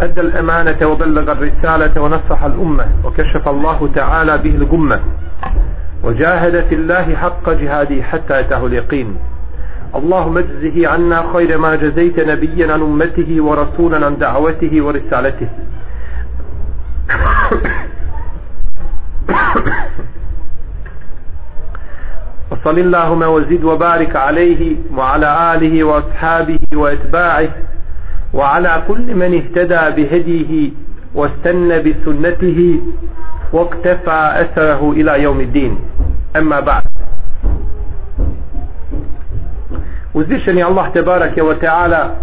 أدى الأمانة وبلغ الرسالة ونصح الأمة وكشف الله تعالى به الغمة وجاهد في الله حق جهاده حتى أتاه اليقين. اللهم اجزه عنا خير ما جزيت نبيا عن أمته ورسولا عن دعوته ورسالته. وصل اللهم وزد وبارك عليه وعلى آله وأصحابه وأتباعه وعلى كل من اهتدى بهديه واستنى بسنته واقتفى أثره إلى يوم الدين. أما بعد. Uzvišeni Allah te barake wa ta'ala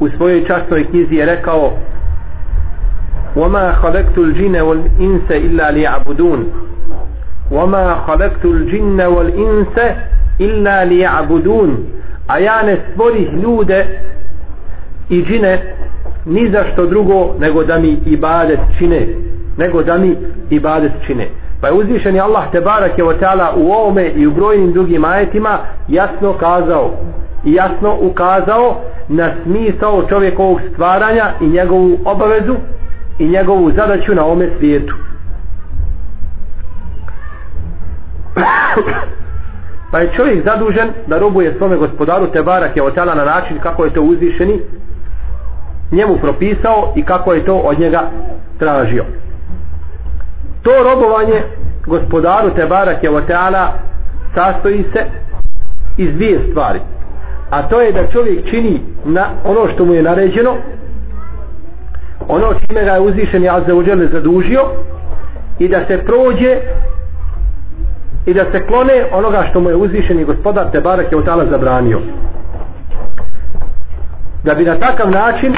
u svojoj častnoj knjizi je rekao وما خلقت الجن والإنس إلا ليعبدون وما خلقت الجن والإنس إلا ليعبدون a ja ljude i džine ni za što drugo nego da mi ibadet čine nego da mi ibadet čine. Pa je uzvišeni Allah te barak je u ovome i u brojnim drugim ajetima jasno kazao i jasno ukazao na smisao čovjekovog stvaranja i njegovu obavezu i njegovu zadaću na ome svijetu. Pa je čovjek zadužen da robuje svome gospodaru te barak je na način kako je to uzvišeni njemu propisao i kako je to od njega tražio. To robovanje gospodaru Tebarak je Oteala sastoji se iz dvije stvari a to je da čovjek čini na ono što mu je naređeno ono čime ga je uzvišen i Azza zadužio i da se prođe i da se klone onoga što mu je uzvišen i gospodar Tebarak je Oteala zabranio. Da bi na takav način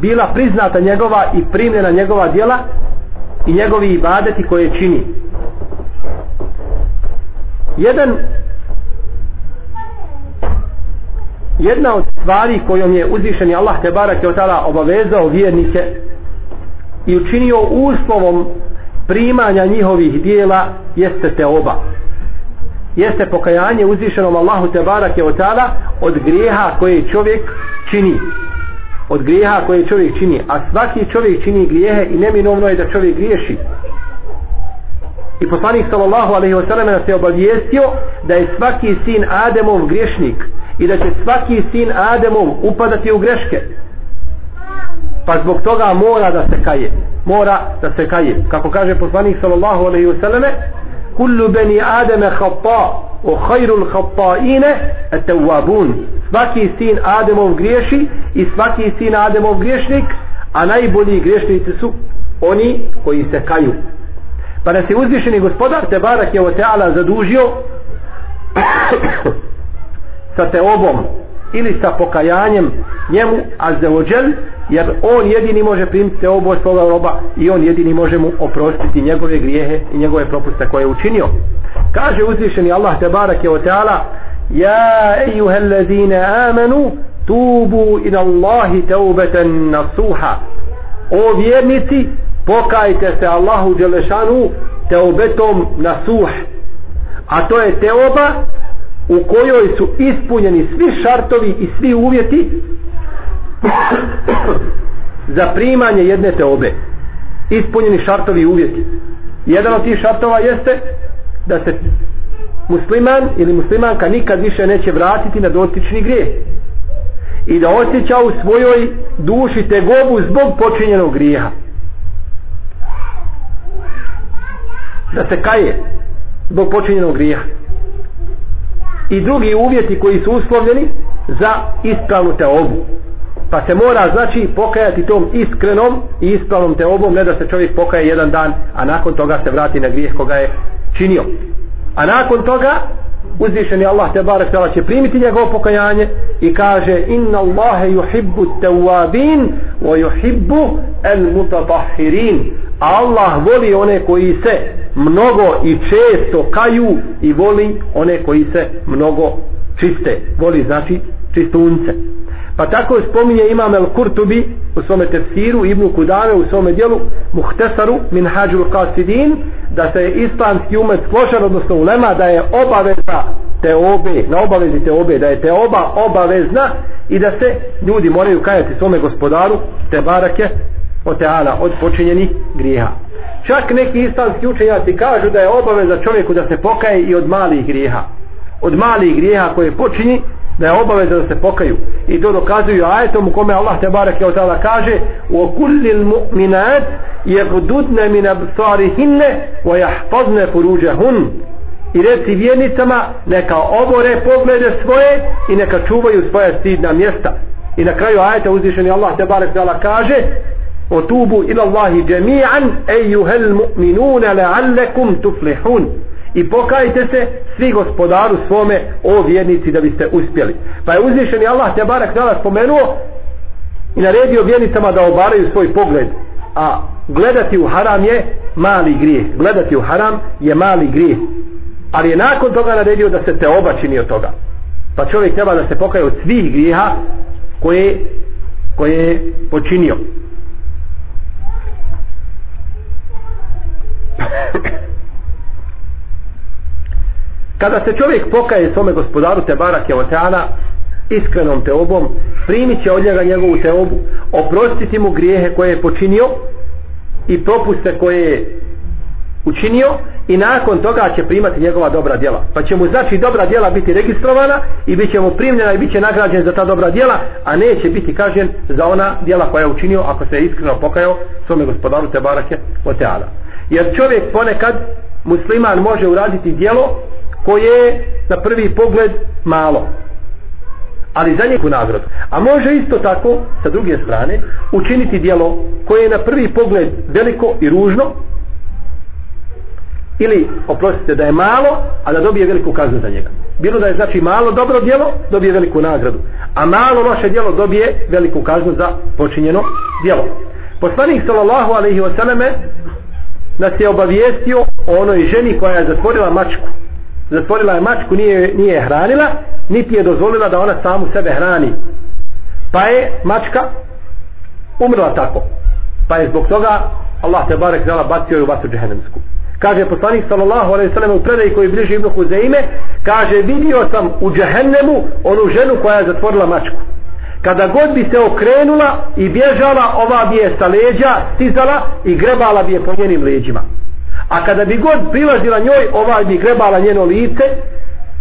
bila priznata njegova i primljena njegova djela i njegovi ibadeti koje čini. Jedan jedna od stvari kojom je uzvišeni Allah te barak je otala obavezao vjernike i učinio uslovom primanja njihovih dijela jeste te oba. Jeste pokajanje uzvišenom Allahu te barak je otala od grijeha koje čovjek čini od grijeha koje čovjek čini a svaki čovjek čini grijehe i neminovno je da čovjek griješi. I poslanik sallallahu alaihi wasallam nas je obavijestio da je svaki sin Ademov griješnik i da će svaki sin Ademov upadati u greške. Pa zbog toga mora da se kaje mora da se kaje. Kako kaže poslanik sallallahu alaihi wasallam kullu beni Ademe hapa o khairul khata'ine at-tawwabun. Svaki sin Ademov griješi i svaki sin Ademov griješnik a najbolji griješnici su oni koji se kaju. Pa da se uzvišeni gospodar te barak je o teala zadužio sa teobom ili sa pokajanjem njemu a jer on jedini može primiti teobo svoga roba i on jedini može mu oprostiti njegove grijehe i njegove propuste koje je učinio. Kaže uzvišeni Allah te barak je o teala Ja ejuhellezine allazine amanu tubu ila Allahi teubeten nasuha. O vjernici pokajte se Allahu Đelešanu teubetom nasuh. A to je teoba u kojoj su ispunjeni svi šartovi i svi uvjeti za primanje jedne teobe. Ispunjeni šartovi i uvjeti. Jedan od tih šartova jeste da se musliman ili muslimanka nikad više neće vratiti na dotični grijeh i da osjeća u svojoj duši tegobu zbog počinjenog grijeha. Da se kaje zbog počinjenog grijeha i drugi uvjeti koji su uslovljeni za ispravnu teobu. Pa se mora znači pokajati tom iskrenom i ispravnom teobom ne da se čovjek pokaje jedan dan a nakon toga se vrati na grijeh koga je činio. A nakon toga uzvišeni Allah te barek tala će primiti njegovo pokajanje i kaže inna Allahe yuhibbu tawabin wa yuhibbu al mutatahirin Allah voli one koji se mnogo i često kaju i voli one koji se mnogo čiste. Voli znači čistunce pa tako spominje imam el Kurtubi u svome tefsiru Ibnu Kudame u svome dijelu Muhtesaru min hađul qasidin da se islamski umet složan odnosno ulema da je obaveza te obe na obavezi te obe da je te oba obavezna i da se ljudi moraju kajati svome gospodaru te barake o teala od počinjenih grijeha. Čak neki islamski učenjaci kažu da je obaveza čovjeku da se pokaje i od malih grijeha. Od malih grijeha koje počini da je obaveza da se pokaju. I to dokazuju ajetom u kome Allah te barek je otala kaže u kullil mu'minat jegdudne min absarihinne wa jahpazne furuđahun i reci vjernicama neka obore poglede svoje i neka čuvaju svoje stidna mjesta. I na kraju ajeta uzvišeni Allah te barek dala kaže otubu tubu ila Allahi džemijan ejuhel mu'minuna la'allekum tuflihun i pokajte se svi gospodaru svome o vjernici da biste uspjeli. Pa je uzvišeni Allah te barak dala spomenuo i naredio vjernicama da obaraju svoj pogled. A gledati u haram je mali grijeh. Gledati u haram je mali grijeh. Ali je nakon toga naredio da se te oba čini od toga. Pa čovjek treba da se pokaje od svih grijeha koje koje je počinio kada se čovjek pokaje svome gospodaru te barake oteana iskrenom teobom primit će od njega njegovu teobu oprostiti mu grijehe koje je počinio i propuste koje je učinio i nakon toga će primati njegova dobra djela. Pa će mu znači dobra djela biti registrovana i bit će mu primljena i bit će nagrađen za ta dobra djela, a neće biti kažen za ona djela koja je učinio ako se je iskreno pokajao svome gospodaru te barake o. Jer čovjek ponekad musliman može uraditi djelo koje je na prvi pogled malo ali za njeku nagradu. A može isto tako, sa druge strane, učiniti dijelo koje je na prvi pogled veliko i ružno, ili, oprostite, da je malo, a da dobije veliku kaznu za njega. Bilo da je znači malo dobro dijelo, dobije veliku nagradu. A malo loše dijelo dobije veliku kaznu za počinjeno dijelo. Poslanik sallallahu alaihi wasallame, nas je obavijestio o onoj ženi koja je zatvorila mačku. Zatvorila je mačku, nije, nije hranila, niti je dozvolila da ona samu sebe hrani. Pa je mačka umrla tako. Pa je zbog toga Allah te barek zala bacio ju u vatru džehennemsku kaže poslanik sallallahu alejhi ve sellem u predaji koji bliži Ibn Huzeime kaže vidio sam u džehennemu onu ženu koja je zatvorila mačku kada god bi se okrenula i bježala ova bi je sa leđa stizala i grebala bi je po njenim leđima a kada bi god prilazila njoj ova bi grebala njeno lice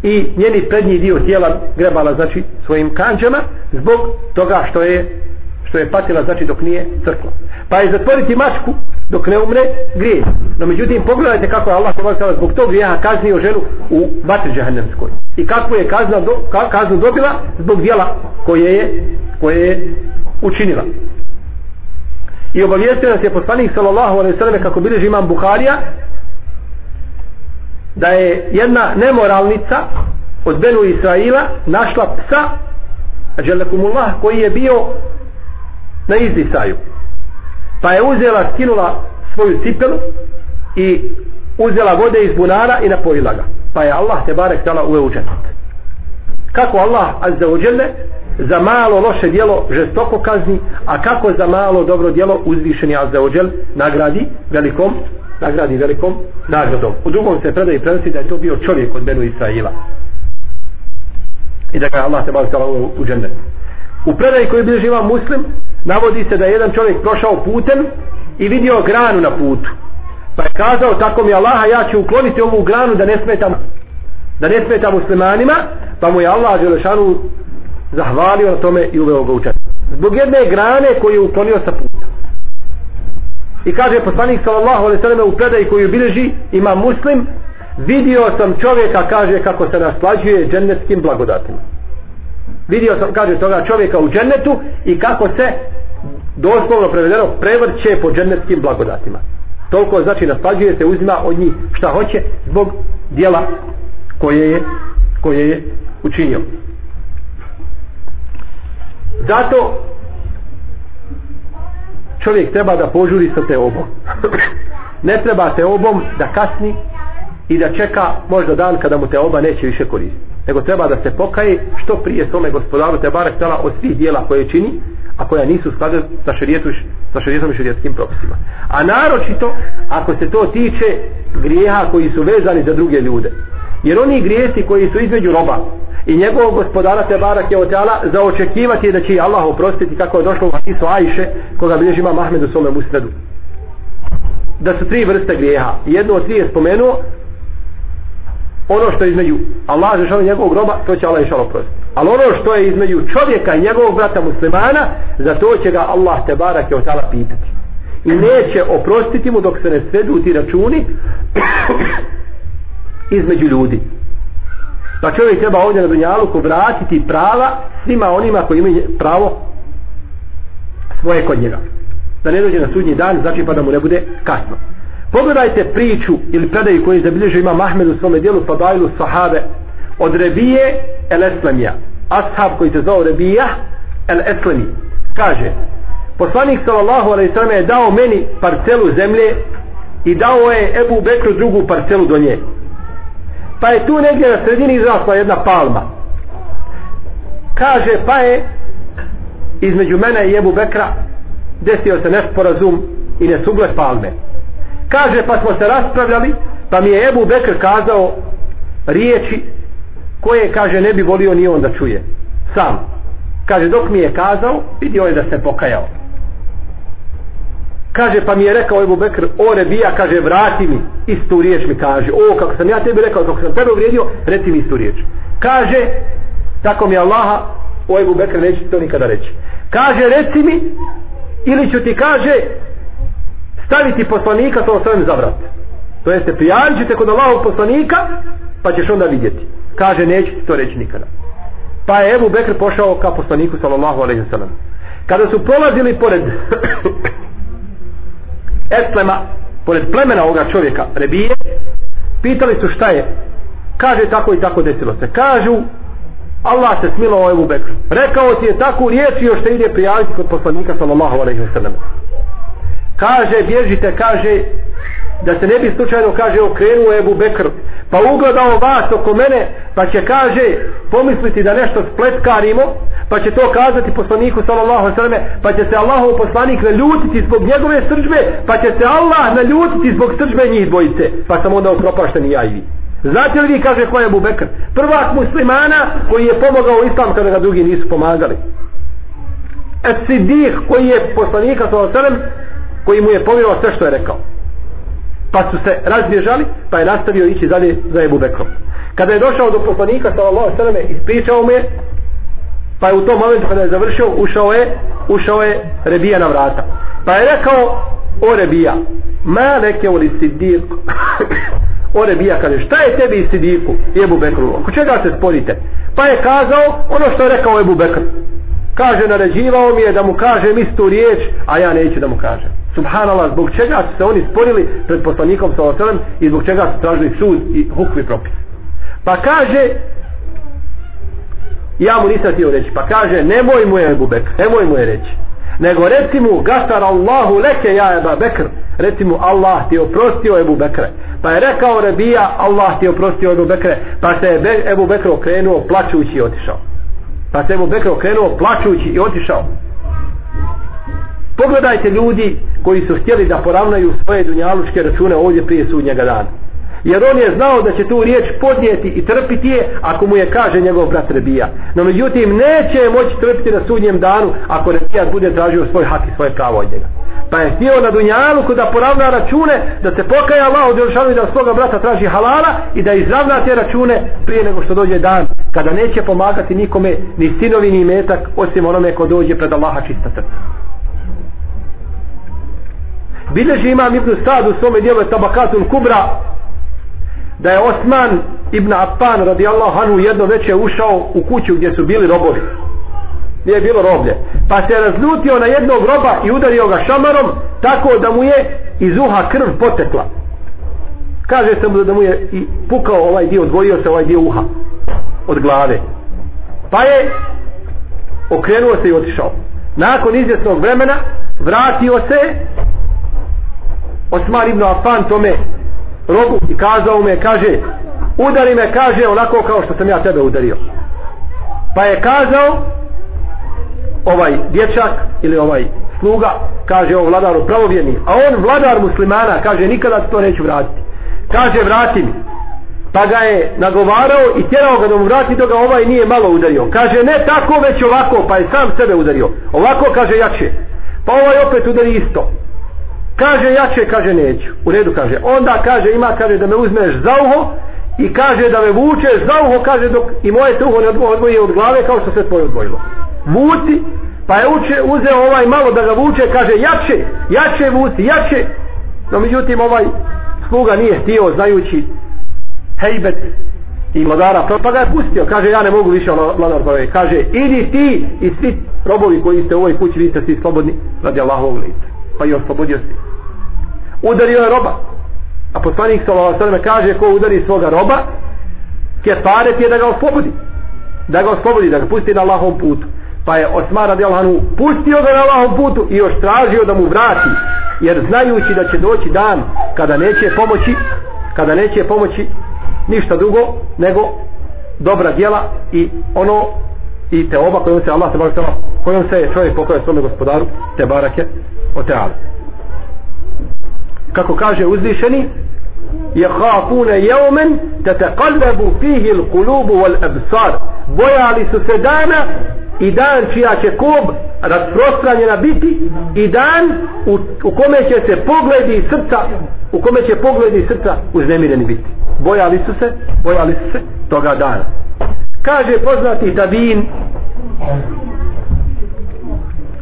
i njeni prednji dio tijela grebala znači svojim kanđama zbog toga što je što je patila znači dok nije crkla. Pa je zatvoriti mačku dok ne umre grije no međutim pogledajte kako je Allah zbog tog grijeha kaznio ženu u vatri džahennemskoj. I kakvu je kazna do, ka, kaznu dobila zbog dijela koje je koje je učinila i obavijestio nas je poslanik sallallahu alaihi sallam kako bilježi imam Buharija da je jedna nemoralnica od Benu Israila našla psa Ađelekumullah koji je bio na izdisaju. Pa je uzela, skinula svoju cipelu i uzela vode iz bunara i napojila ga. Pa je Allah te barek dala uveo u džennet. Kako Allah azza ođele za malo loše djelo žestoko kazni a kako za malo dobro djelo uzvišeni azza nagradi velikom nagradi velikom nagradom. U drugom se predaje prenosi da je to bio čovjek od Benu Israila. I da ga Allah te barek tala u džennet. U predaji koji bi živa muslim navodi se da je jedan čovjek prošao putem i vidio granu na putu. Pa je kazao tako mi Allaha ja ću ukloniti ovu granu da ne smetam da ne smeta muslimanima. Pa mu je Allah Đelešanu zahvalio na tome i uveo ga u učet zbog jedne grane koju je uklonio sa puta. I kaže poslanik sallallahu alejhi ve selleme u predaji koju bilježi ima muslim vidio sam čovjeka kaže kako se naslađuje džennetskim blagodatima. Vidio sam kaže toga čovjeka u džennetu i kako se doslovno prevedeno prevrće po džennetskim blagodatima. Toliko znači naslađuje se uzima od njih šta hoće zbog dijela koje je koje je učinio. Zato čovjek treba da požuri sa te obom. ne treba te obom da kasni i da čeka možda dan kada mu te oba neće više koristiti. Nego treba da se pokaje što prije tome gospodaru te barek tala od svih dijela koje čini, a koja nisu skladu sa šarijetom sa šarijetom i šarijetskim propisima. A naročito ako se to tiče grijeha koji su vezani za druge ljude. Jer oni grijesi koji su između roba. I njegovog gospodara te barak je otjala za očekivati da će Allah oprostiti kako je došlo u hadisu Ajše koga bilježi ima u svome musnedu. Da su tri vrste grijeha. Jedno od tri je spomenuo ono što je između Allah žešao njegovog groba to će Allah išao oprostiti. Ali ono što je između čovjeka i njegovog brata muslimana za to će ga Allah te barak je otjala pitati. I neće oprostiti mu dok se ne svedu ti računi između ljudi Pa čovjek treba ovdje na Dunjaluku vratiti prava svima onima koji imaju pravo svoje kod njega. Da ne dođe na sudnji dan, znači pa da mu ne bude kasno. Pogledajte priču ili predaju koju zabilježio ima Mahmed u svome dijelu Fadailu Sahabe od Rebije El Eslamija. Ashab koji se zove Rebija El Eslami. Kaže, poslanik sallallahu alaihi sallam je dao meni parcelu zemlje i dao je Ebu Bekru drugu parcelu do nje pa je tu negdje na sredini izrasla jedna palma. Kaže pa je između mene i Ebu Bekra desio se nesporazum i nesuglet palme. Kaže pa smo se raspravljali pa mi je Ebu Bekr kazao riječi koje kaže ne bi volio ni on da čuje. Sam. Kaže dok mi je kazao vidio je da se pokajao kaže pa mi je rekao Ebu Bekr o Rebija kaže vrati mi istu riječ mi kaže. O kako sam ja tebi rekao kako sam tebe uvrijedio reci mi istu riječ. Kaže tako mi Allaha o Ebu Bekr neće to nikada reći. Kaže reci mi ili ću ti kaže staviti poslanika to svojim za vrat. To jeste prijavit ćete kod Allahog poslanika pa ćeš onda vidjeti. Kaže neće ti to reći nikada. Pa je Ebu Bekr pošao ka poslaniku sallallahu alaihi sallam kada su prolazili pored Eslema, pored plemena ovoga čovjeka, Rebije, pitali su šta je. Kaže tako i tako desilo se. Kažu, Allah se smilo Ebu Bekru. Rekao ti je takvu riječ i još te ide prijaviti kod poslanika sallallahu alaihi wa sallam. Kaže, bježite, kaže, da se ne bi slučajno kaže okrenuo Ebu Bekr pa ugledao vas oko mene pa će kaže pomisliti da nešto spletkarimo pa će to kazati poslaniku sallallahu sallam pa će se Allahov poslanik naljutiti zbog njegove srđbe pa će se Allah naljutiti zbog srđbe njih dvojice pa sam onda upropašteni i ja i vi Znate li vi kaže ko je Abu Bekr? Prvak muslimana koji je pomogao islam kada ga drugi nisu pomagali. Et Sidih koji je poslanika sallallahu sallam koji mu je povjerovao sve što je rekao pa su se razbježali pa je nastavio ići dalje za Ebu Bekrom. Kada je došao do poslanika sallallahu sallam ispričao me pa je u tom momentu kada je završio ušao je ušao je Rebija na vrata. Pa je rekao o Rebija ma neke u li sidik o Rebija kaže šta je tebi i sidiku Ebu Bekru? Oko čega se sporite? Pa je kazao ono što je rekao Ebu Bekr kaže naređivao mi je da mu kažem istu riječ a ja neću da mu kažem subhanallah, zbog čega su se oni sporili pred poslanikom sallallahu i zbog čega su tražili sud i hukvi propis. Pa kaže, ja mu nisam htio reći, pa kaže, nemoj mu je Ebu Bekr, nemoj mu je reći. Nego reci mu, gafar Allahu leke ja Ebu Bekr, reci mu, Allah ti oprostio Ebu Bekre. Pa je rekao Rebija, Allah ti oprostio Ebu Bekre, pa se je Ebu Bekr okrenuo plaćući i otišao. Pa se mu Bekr okrenuo plačući i otišao. Pogledajte ljudi koji su htjeli da poravnaju svoje dunjalučke račune ovdje prije sudnjega dana. Jer on je znao da će tu riječ podnijeti i trpiti je ako mu je kaže njegov brat Rebija. No međutim neće moći trpiti na sudnjem danu ako Rebija bude tražio svoj hak i svoje pravo od njega. Pa je htio na dunjaluku da poravna račune, da se pokaja Allah od Jelšanu i da svoga brata traži halala i da izravna te račune prije nego što dođe dan kada neće pomagati nikome ni sinovi ni metak osim onome ko dođe pred Allaha čista srca. Bileži imam Ibn Sad u svome dijelu Tabakatul Kubra da je Osman Ibn Affan radijallahu anhu jedno veće ušao u kuću gdje su bili robovi. Nije bilo roblje. Pa se razlutio na jednog roba i udario ga šamarom tako da mu je iz uha krv potekla. Kaže se mu da mu je i pukao ovaj dio odvojio se ovaj dio uha od glave. Pa je okrenuo se i otišao. Nakon izvjesnog vremena vratio se Osmar ibn Affan tome robu i kazao me kaže udari me kaže onako kao što sam ja tebe udario. Pa je kazao ovaj dječak ili ovaj sluga kaže o vladaru pravovjerni a on vladar muslimana kaže nikada to neću vratiti. Kaže vrati mi pa ga je nagovarao i tjerao ga da mu vrati dok ga ovaj nije malo udario. Kaže ne tako već ovako pa je sam sebe udario. Ovako kaže jače. Pa ovaj opet udari isto. Kaže jače kaže neću. U redu kaže. Onda kaže ima kaže da me uzmeš za uho i kaže da me vučeš za uho kaže dok i moje te uho ne odvoji od glave kao što se tvoje odvojilo vuci pa je uče, uzeo ovaj malo da ga vuče kaže jače jače vuci jače. No međutim ovaj sluga nije htio znajući hejbet i vladara pa ga je pustio. Kaže ja ne mogu više ono vladar prve kaže idi ti i svi robovi koji ste u ovoj kući vi ste svi slobodni radi Allahovog lica. Pa i oslobodio si. Udario je roba. A poslanik sallallahu kaže ko udari svoga roba kefaret je da ga oslobodi. Da ga oslobodi da ga pusti na Allahovom putu. Pa je Osmar radijallahu pustio ga na Allahovom putu i još tražio da mu vrati. Jer znajući da će doći dan kada neće pomoći kada neće pomoći ništa drugo nego dobra djela i ono i te oba kojom se Allah te barake kojom se je čovjek pokoja svome gospodaru te barake o te ale kako kaže uzvišeni je hafune jeumen te te kalbebu fihi l kulubu wal ebsar bojali su se dana i dan čija će kob rasprostranjena biti i dan u, u kome će se pogledi srca u kome će pogledi srca uznemireni biti. Bojali su se bojali su se toga dana. Kaže poznati tabin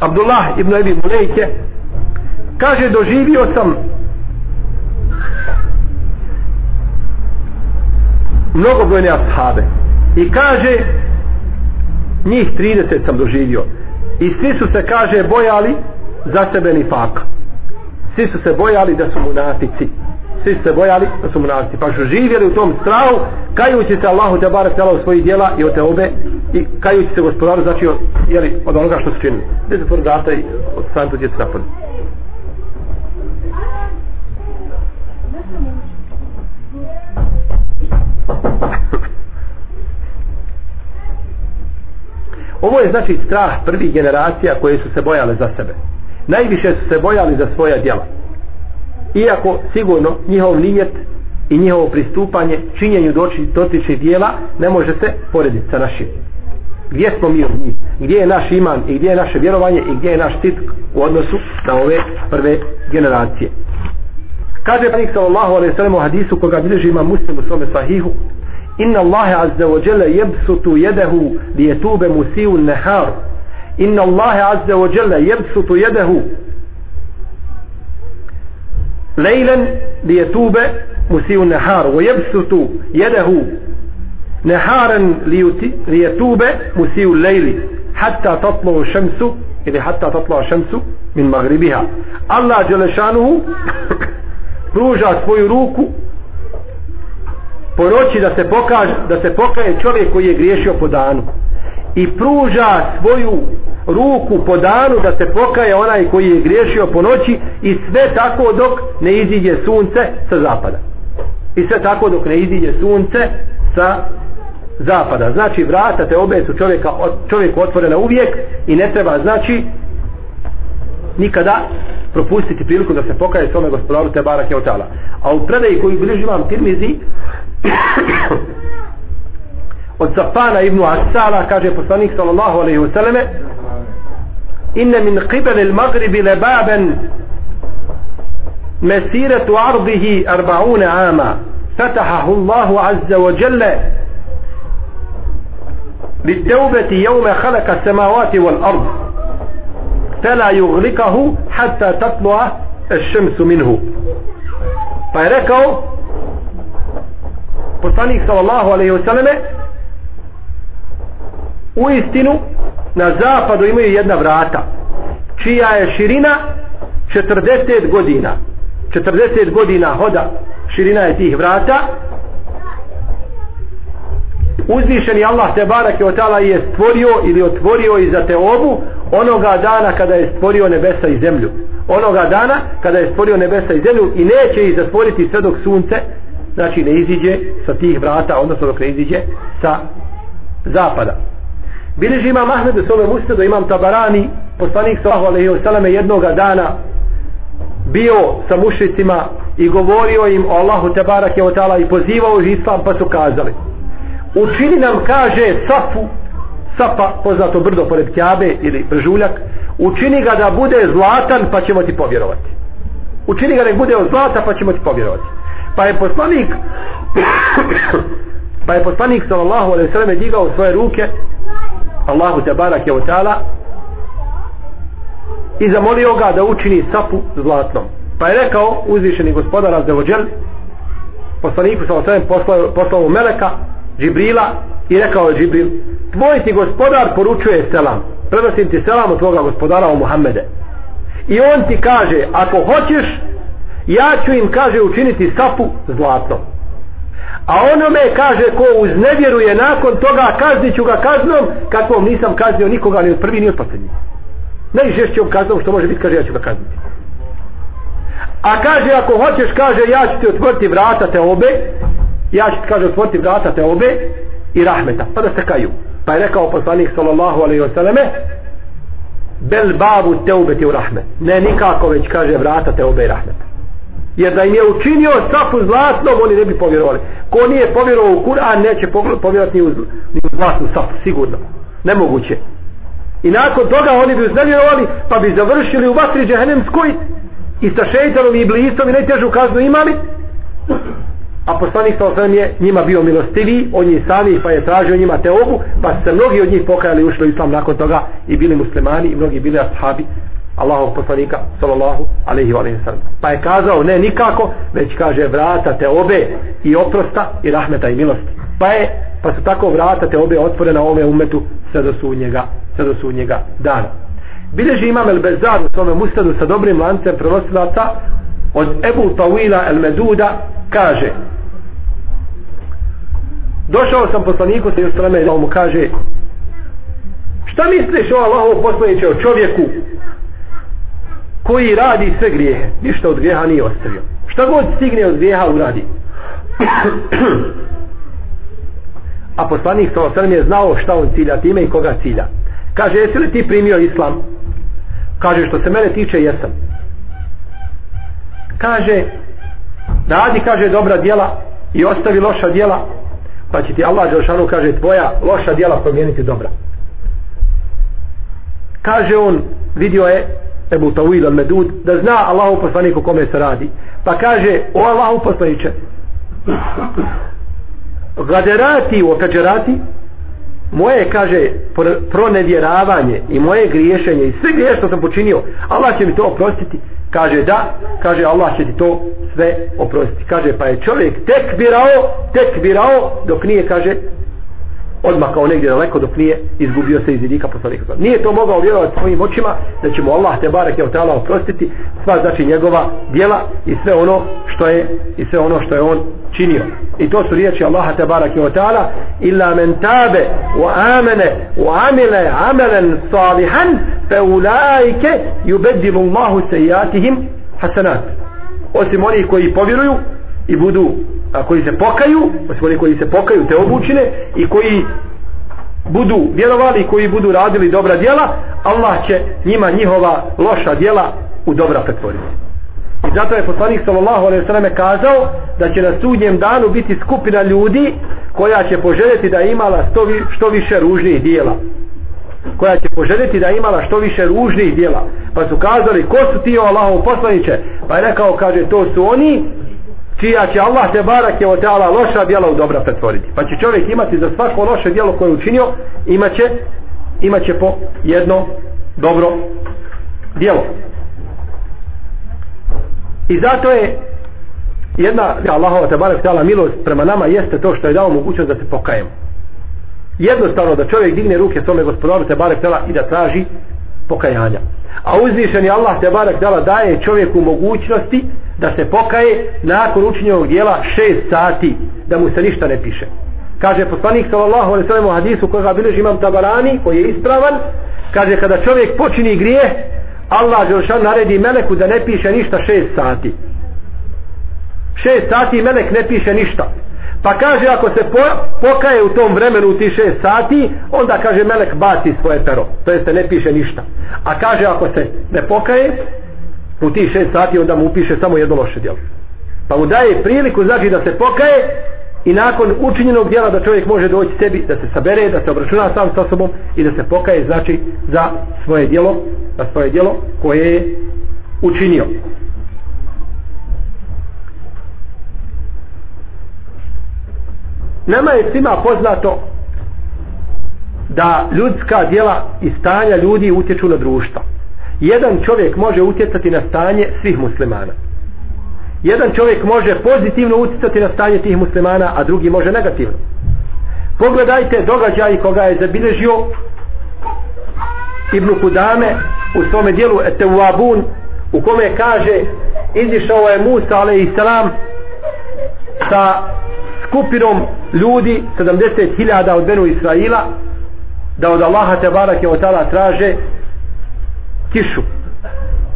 Abdullah ibn Abi Mulejke kaže doživio sam mnogobrojne ashabe. I kaže njih 30 sam doživio. I svi su se kaže bojali za sebe ni faka svi su se bojali da su munatici svi su se bojali da su munatici pa su živjeli u tom strahu kajući se Allahu te barek tela u svojih dijela i od te obe i kajući se gospodaru znači od, jeli, od onoga što su činili. Gdje se tvori vrata i od strane tu djeca napoli Ovo je znači strah prvih generacija koje su se bojale za sebe. Najviše su se bojali za svoja djela. Iako sigurno njihov nijet i njihovo pristupanje činjenju doći dotičnih dijela ne može se porediti sa našim. Gdje smo mi od njih? Gdje je naš iman i gdje je naše vjerovanje i gdje je naš titk u odnosu na ove prve generacije? Kaže panik sallallahu alaihi sallam u hadisu koga bilježi ima muslim u svome sahihu إن الله عز وجل يبسط يده ليتوب مسيء النهار إن الله عز وجل يبسط يده ليلا ليتوب مسيء النهار ويبسط يده نهارا ليتوب مسيء الليل حتى تطلع الشمس إذا حتى تطلع الشمس من مغربها الله جل شانه pruža svoju ruku po noći da se pokaže da se pokaje čovjek koji je griješio po danu. I pruža svoju ruku po danu da se pokaje onaj koji je griješio po noći i sve tako dok ne iziđe sunce sa zapada. I sve tako dok ne iziđe sunce sa zapada. Znači vrata te obe su čovjeka, čovjek otvorena uvijek i ne treba znači nikada propustiti priliku da se pokaje svome gospodaru te barake otala. A u predaji koju bliži vam tirmizi od Safana ibn Asala kaže poslanik sallallahu alaihi wa sallame inne min qibel il magribi lebaben mesiretu ardihi arbaune ama فتحه الله عز وجل بالتوبة يوم خلق السماوات والأرض فلا يغلقه حتى تطلع الشمس منه فيركوا poslanik sallallahu alaihi wasallame u istinu na zapadu imaju jedna vrata čija je širina 40 godina. 40 godina hoda širina je tih vrata. Uzvišeni Allah te barake od tala je stvorio ili otvorio i za te obu onoga dana kada je stvorio nebesa i zemlju. Onoga dana kada je stvorio nebesa i zemlju i neće ih zatvoriti sve dok sunce znači ne iziđe sa tih vrata odnosno dok ne iziđe sa zapada. Bileži imam Ahmed u svome ustadu, imam Tabarani, poslanik sallahu alaihi wa sallam jednoga dana bio sa mušicima i govorio im o Allahu te je otala i pozivao ih islam pa su kazali učini nam kaže safu safa poznato brdo pored Kjabe ili bržuljak učini ga da bude zlatan pa ćemo ti povjerovati. Učini ga da bude od zlata pa ćemo ti povjerovati pa je poslanik pa je poslanik sallallahu alaihi sallam digao svoje ruke Allahu te barake ve taala i zamolio ga da učini sapu zlatnom. Pa je rekao uzvišeni gospodar Azdevođel poslaniku sa osvijem poslao, poslao Meleka Džibrila i rekao je Džibril tvoj ti gospodar poručuje selam prenosim ti selam od tvoga gospodara o Muhammede. I on ti kaže ako hoćeš ja ću im kaže učiniti sapu zlatom. a onome kaže ko uznevjeruje nakon toga kaznit ću ga kaznom kakvom nisam kaznio nikoga ni od prvi ni od posljednji. Najžešćom kaznom što može biti kaže ja ću ga kazniti. A kaže ako hoćeš kaže ja ću ti otvoriti vrata te obe ja ću ti kaže otvoriti vrata te obe i rahmeta pa da se kaju pa je rekao poslanik sallallahu alaihi wasallame bel babu te ubeti u rahmet. Ne nikako već kaže vrata te obe i rahmeta jer da im je učinio safu zlatnom oni ne bi povjerovali. Ko nije povjerovao u Kur'an neće povjerovati ni u, ni u zlatnu safu sigurno. Nemoguće. I nakon toga oni bi uznevjerovali pa bi završili u vatri džehennemskoj i sa šeitanom i iblisom i najtežu kaznu imali. A poslanik sa osvijem je njima bio milostiviji on je sami pa je tražio njima te obu pa se mnogi od njih pokajali ušli u islam nakon toga i bili muslimani i mnogi bili ashabi. Allahov poslanika sallallahu alaihi wa sallam. Pa je kazao ne nikako već kaže vrata te obe i oprosta i rahmeta i milosti pa je pa su tako vrata te obe otvorena ove umetu sve do sudnjega sve do sudnjega dana. Bileži imam el Bezar u svome mustadu sa dobrim lancem prenosilaca od Ebu Tawila el Meduda kaže došao sam poslaniku sa Justrame i mu kaže šta misliš o Allahov poslaniće o čovjeku koji radi sve grijehe. Ništa od grijeha nije ostavio. Šta god stigne od grijeha uradi. A poslanik sa je znao šta on cilja time i koga cilja. Kaže jesi li ti primio islam? Kaže što se mene tiče jesam. Kaže radi kaže dobra djela i ostavi loša djela pa će ti Allah Đelšanu kaže tvoja loša djela promijeniti dobra. Kaže on vidio je Ebu Tawil al Medud da zna Allahu poslaniku kome se radi. Pa kaže o Allahu poslaniče gaderati u okađerati moje kaže pronevjeravanje i moje griješenje i sve grije što sam počinio Allah će mi to oprostiti? Kaže da kaže Allah će ti to sve oprostiti. Kaže pa je čovjek tek birao tek birao dok nije kaže odmakao negdje daleko dok nije izgubio se iz vidika poslanika. Nije to mogao vjerovati svojim očima da će mu Allah te barek je otala oprostiti sva znači njegova djela i sve ono što je i sve ono što je on činio. I to su riječi Allaha te barek je otala illa men tabe wa amene wa amile amelen salihan fe ulaike yubedilu Allahu sejatihim hasanat. Osim onih koji povjeruju i budu a koji se pokaju, osim oni koji se pokaju te obučine i koji budu vjerovali i koji budu radili dobra djela, Allah će njima njihova loša djela u dobra pretvoriti. I zato je poslanik sallallahu alejhi ve selleme kazao da će na sudnjem danu biti skupina ljudi koja će poželjeti da imala što, vi, što više ružnih djela. Koja će poželjeti da imala što više ružnih djela. Pa su kazali ko su ti o Allahov poslaniće? Pa je rekao kaže to su oni čija će Allah te barake je teala loša djela u dobra pretvoriti. Pa će čovjek imati za svako loše djelo koje je učinio, imaće, imaće po jedno dobro djelo. I zato je jedna Allahova te barak teala milost prema nama jeste to što je dao mogućnost da se pokajemo. Jednostavno da čovjek digne ruke svome gospodaru te barek teala i da traži pokajanja. A uzvišeni Allah te barek teala daje čovjeku mogućnosti da se pokaje nakon učinjenog dijela šest sati da mu se ništa ne piše. Kaže poslanik sallallahu alejhi ve sellem u hadisu koga bilježi imam Tabarani koji je ispravan kaže kada čovjek počini grijeh Allah Đelšan naredi meleku da ne piše ništa šest sati. Šest sati melek ne piše ništa. Pa kaže ako se po, pokaje u tom vremenu u ti šest sati onda kaže melek baci svoje pero to jeste ne piše ništa. A kaže ako se ne pokaje u tih šest sati onda mu upiše samo jedno loše djelo. Pa mu daje priliku znači da se pokaje i nakon učinjenog djela da čovjek može doći sebi da se sabere, da se obračuna sam sa sobom i da se pokaje znači za svoje djelo za svoje djelo koje je učinio. Nama je svima poznato da ljudska djela i stanja ljudi utječu na društvo jedan čovjek može utjecati na stanje svih muslimana jedan čovjek može pozitivno utjecati na stanje tih muslimana a drugi može negativno pogledajte događaj koga je zabilježio Ibn Kudame u svome dijelu Etewabun u kome kaže izišao je Musa a.s. sa skupinom ljudi 70.000 od Benu Israila da od Allaha te barake od tala traže kišu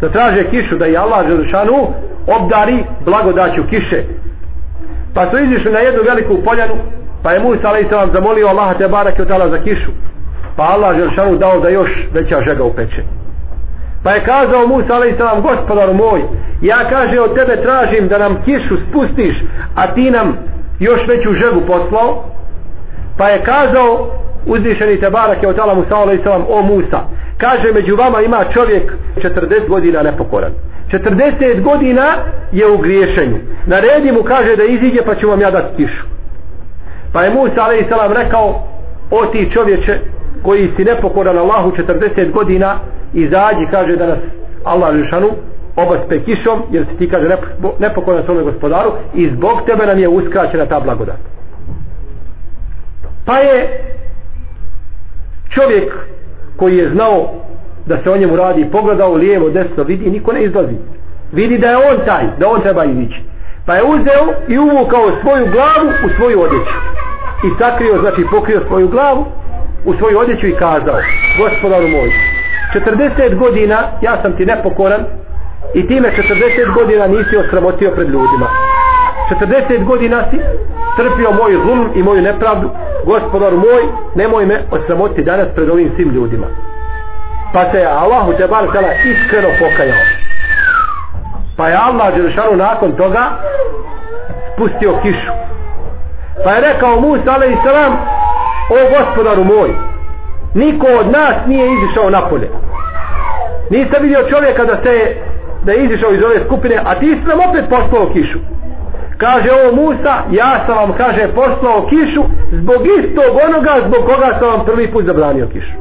da traže kišu da je Allah Želšanu obdari blagodaću kiše pa su izišli na jednu veliku poljanu pa je Musa a.s. zamolio Allaha te barake od za kišu pa Allah Želšanu dao da još veća žega upeče pa je kazao Musa a.s. gospodaru moj ja kaže od tebe tražim da nam kišu spustiš a ti nam još veću žegu poslao pa je kazao uzvišeni te barake od Allah Musa a.s. o Musa kaže među vama ima čovjek 40 godina nepokoran 40 godina je u griješenju naredi mu kaže da iziđe pa ću vam ja dati tišu. pa je Musa a.s. rekao o ti čovječe koji si nepokoran Allahu 40 godina izađi kaže da nas Allah lišanu obaspe kišom jer si ti kaže nepokoran svome gospodaru i zbog tebe nam je uskraćena ta blagodat pa je čovjek koji je znao da se o njemu radi pogledao lijevo desno vidi niko ne izlazi. Vidi da je on taj da on treba izići. Pa je uzeo i uvukao svoju glavu u svoju odjeću. I sakrio znači pokrio svoju glavu u svoju odjeću i kazao gospodaru moj 40 godina ja sam ti nepokoran i time 40 godina nisi osramotio pred ljudima. 40 godina si trpio moj zulm i moju nepravdu. Gospodar moj nemoj me osramoti danas pred ovim svim ljudima. Pa se je Allahu te bar tala iskreno pokajao. Pa je Allah Đelšanu nakon toga spustio kišu. Pa je rekao Musa alaih salam o gospodaru moj niko od nas nije izišao napolje. Nisam vidio čovjeka da se da je izišao iz ove skupine a ti si nam opet poslao kišu kaže ovo Musa ja sam vam kaže poslao kišu zbog istog onoga zbog koga sam vam prvi put zabranio kišu.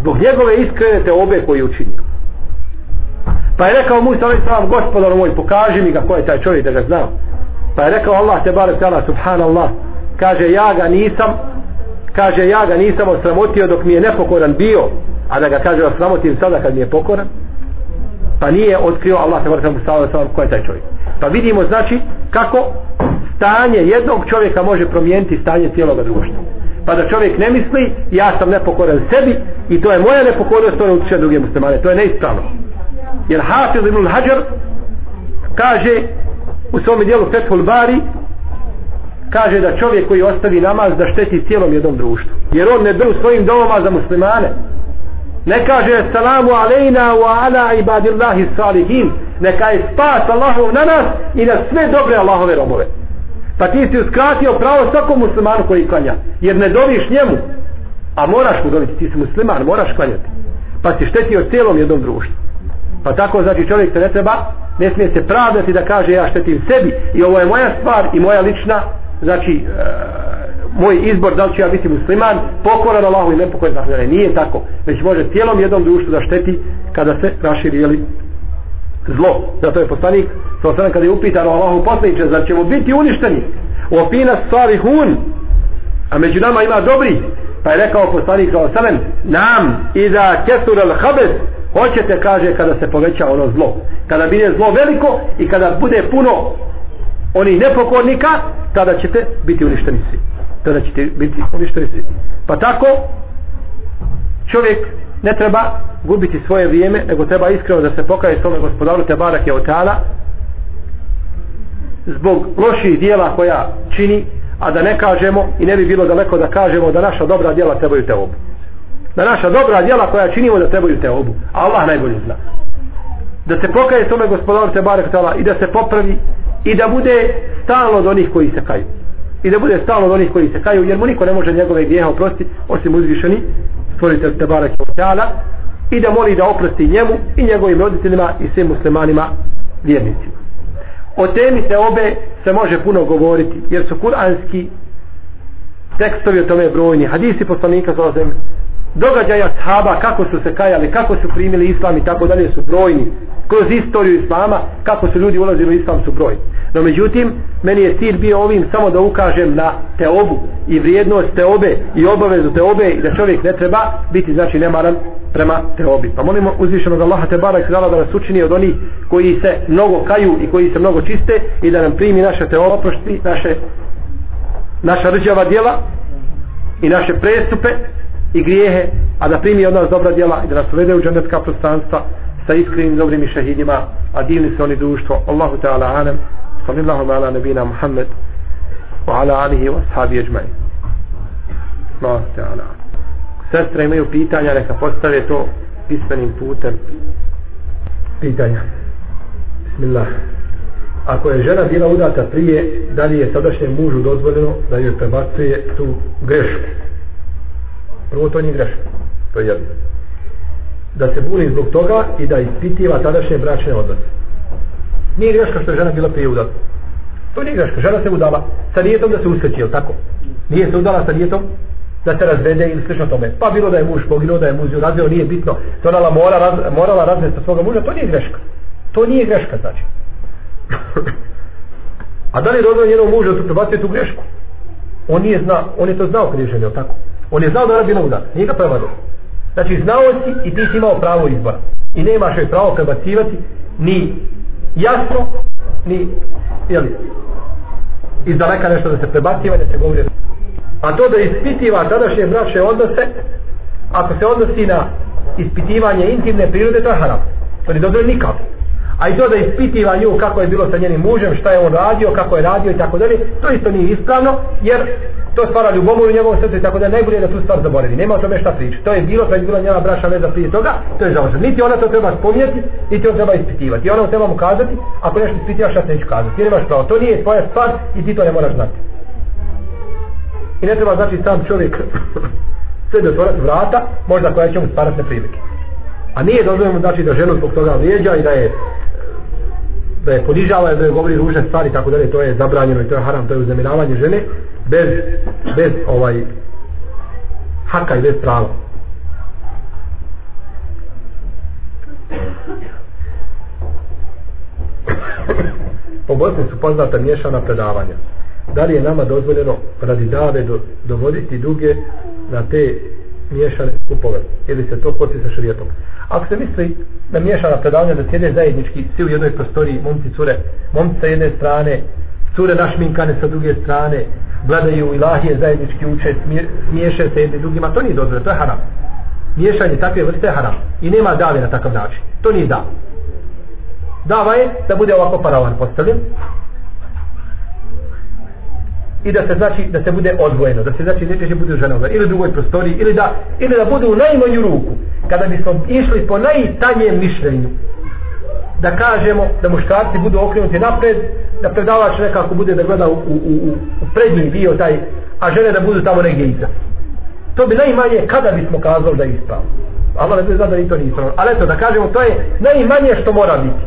Zbog njegove iskrene te obe koje je učinio. Pa je rekao Musa ali sam gospodar moj pokaži mi ga ko je taj čovjek da ga znam. Pa je rekao Allah te bare tala subhanallah. Kaže ja ga nisam kaže ja ga nisam osramotio dok mi je nepokoran bio a da ga kaže osramotim sada kad mi je pokoran. Pa nije otkrio Allah te bare tala ko je taj čovjek? Pa vidimo znači kako stanje jednog čovjeka može promijeniti stanje cijelog društva. Pa da čovjek ne misli ja sam nepokoran sebi i to je moja nepokornost to ne utiče druge muslimane. To je neispravno. Jer Hafiz ibn Hajar kaže u svom dijelu Fethul Bari kaže da čovjek koji ostavi namaz da šteti cijelom jednom društvu. Jer on ne drži svojim domama za muslimane ne kaže salamu alejna wa ala ibadillahi salihin neka je spas Allahov na nas i na sve dobre Allahove robove. Pa ti si uskratio pravo svakom muslimanu koji klanja jer ne doviš njemu a moraš mu dobiti ti si musliman moraš klanjati. Pa si štetio cijelom jednom društvu. Pa tako znači čovjek se ne treba ne smije se pravdati da kaže ja štetim sebi. I ovo je moja stvar i moja lična znači e, moj izbor da li ću ja biti musliman pokoran Allahu i nepokoran znači, nije tako. Već može cijelom jednom društvu da šteti kada se raširi jeli, zlo. Zato je poslanik to sada kada je upitano Allahu poslaniče zar ćemo biti uništeni? U opina stvari hun a među nama ima dobri. Pa je rekao poslanik sa osanem nam i da kesur al habes hoćete kaže kada se poveća ono zlo. Kada bude zlo veliko i kada bude puno oni nepokornika tada ćete biti uništeni svi tada će ti biti ovi što jesi. Pa tako, čovjek ne treba gubiti svoje vrijeme, nego treba iskreno da se pokaje svome gospodaru te barak je otala zbog loših dijela koja čini, a da ne kažemo i ne bi bilo daleko da kažemo da naša dobra dijela trebaju te obu. Da naša dobra dijela koja činimo da trebaju te obu. Allah najbolje zna. Da se pokaje svome gospodaru te barak otala i da se popravi i da bude stalno od onih koji se kaju. I da bude stalno od onih koji se kaju, jer mu niko ne može njegove grijeha oprostiti, osim uzvišeni, stvoritelj te barak tala, i da moli da oprosti njemu i njegovim roditeljima i svim muslimanima vjernicima. O temi se obe se može puno govoriti, jer su kuranski tekstovi o tome brojni, hadisi poslanika sa ozem, događaja sahaba, kako su se kajali, kako su primili islam i tako dalje su brojni, kroz istoriju islama, kako su ljudi ulazili u islam broj. No međutim, meni je cilj bio ovim samo da ukažem na teobu i vrijednost teobe i obavezu teobe i da čovjek ne treba biti znači nemaran prema teobi. Pa molimo uzvišenog Allaha te barak da nas učini od onih koji se mnogo kaju i koji se mnogo čiste i da nam primi naše teoba, prošti naše naša rđava djela i naše prestupe i grijehe, a da primi od nas dobra djela i da nas uvede u džanetska prostanstva sa iskrenim dobrim i šehidima, a divni se oni društvo. Allahu Teala anem, sallallahu ala nabina Muhammed, wa ala alihi wa sahabi ajmai. Allahu Teala Sestre imaju pitanja, neka postave to pismenim putem. Pitanja. Bismillah. Ako je žena bila udata prije, da li je sadašnjem mužu dozvoljeno da joj prebacuje tu grešku? Prvo to nije greška. To je jedno. Da se buni zbog toga i da ispitiva tadašnje bračne odnose. Nije greška što je žena bila prije udala. To nije greška. Žena se udala sa nijetom da se usreći, je tako? Nije se udala sa nijetom da se razvede ili slično tome. Pa bilo da je muž poginuo, da je muž razveo, nije bitno. To ona mora, raz, morala razvesti svoga muža, to nije greška. To nije greška, znači. A da li je dozvan njenom mužu da tu prebacuje tu grešku? On nije zna, on je to znao kad je ženio, tako? On je znao da je bila udar, nije ga prevadio. Znači, znao si i ti si imao pravo izbora. I nemaš joj pravo prebacivati ni jasno, ni, jeli, iz daleka nešto da se prebaciva, da se govori. A to da ispitiva tadašnje braće odnose, ako se odnosi na ispitivanje intimne prirode, to je haram. To ne dobro nikako. A i to da ispitiva nju kako je bilo sa njenim mužem, šta je on radio, kako je radio i tako dalje, to isto nije ispravno, jer to stvara ljubomoru u njegovom srcu i tako da najbolje da tu stvar zaboravi. Nema o tome šta priča. To je bilo kad je bila njena braša veza prije toga, to je završeno. Niti ona to treba spomnjeti, niti on treba ispitivati. I ona treba mu kazati, ako nešto ispitivaš, šta se neću kazati. Ti nemaš pravo. To nije tvoja stvar i ti to ne moraš znati. I ne treba znači sam čovjek sve do otvorati vrata, možda koja će mu stvarati neprilike. A nije dozvoljeno znači da ženu zbog toga vrijeđa i da je da je ponižava da je govori ružne stvari tako dalje to je zabranjeno i to je haram to je uznemiravanje žene bez bez ovaj haka i bez prava. Po Bosni su poznata miješana predavanja. Da li je nama dozvoljeno radi dave do, dovoditi duge na te miješane skupove ili se to kosi sa šrijetom ako se misli da miješana predavanja da sjede zajednički svi u jednoj prostoriji momci cure momci sa jedne strane cure našminkane sa druge strane gledaju ilahije zajednički uče smiješe se jedni drugima to nije dozvoljeno to je haram. Miješanje takve vrste je haram i nema dave na takav način. To nije dava. dava je da bude ovako paravan postavljen i da se znači da se bude odvojeno da se znači neće će bude u ženama ili u drugoj prostoriji ili da, ili da bude u najmanju ruku. Kada bismo išli po najtanjem mišljenju da kažemo da muškarci budu okrenuti napred da predavač nekako bude da gleda u, u, u, u prednji dio taj a žene da budu tamo negdje iza. To bi najmanje kada bismo kazali da je ispravno. Allah ne bude zna da i to nije ispravno. Ali eto da kažemo to je najmanje što mora biti.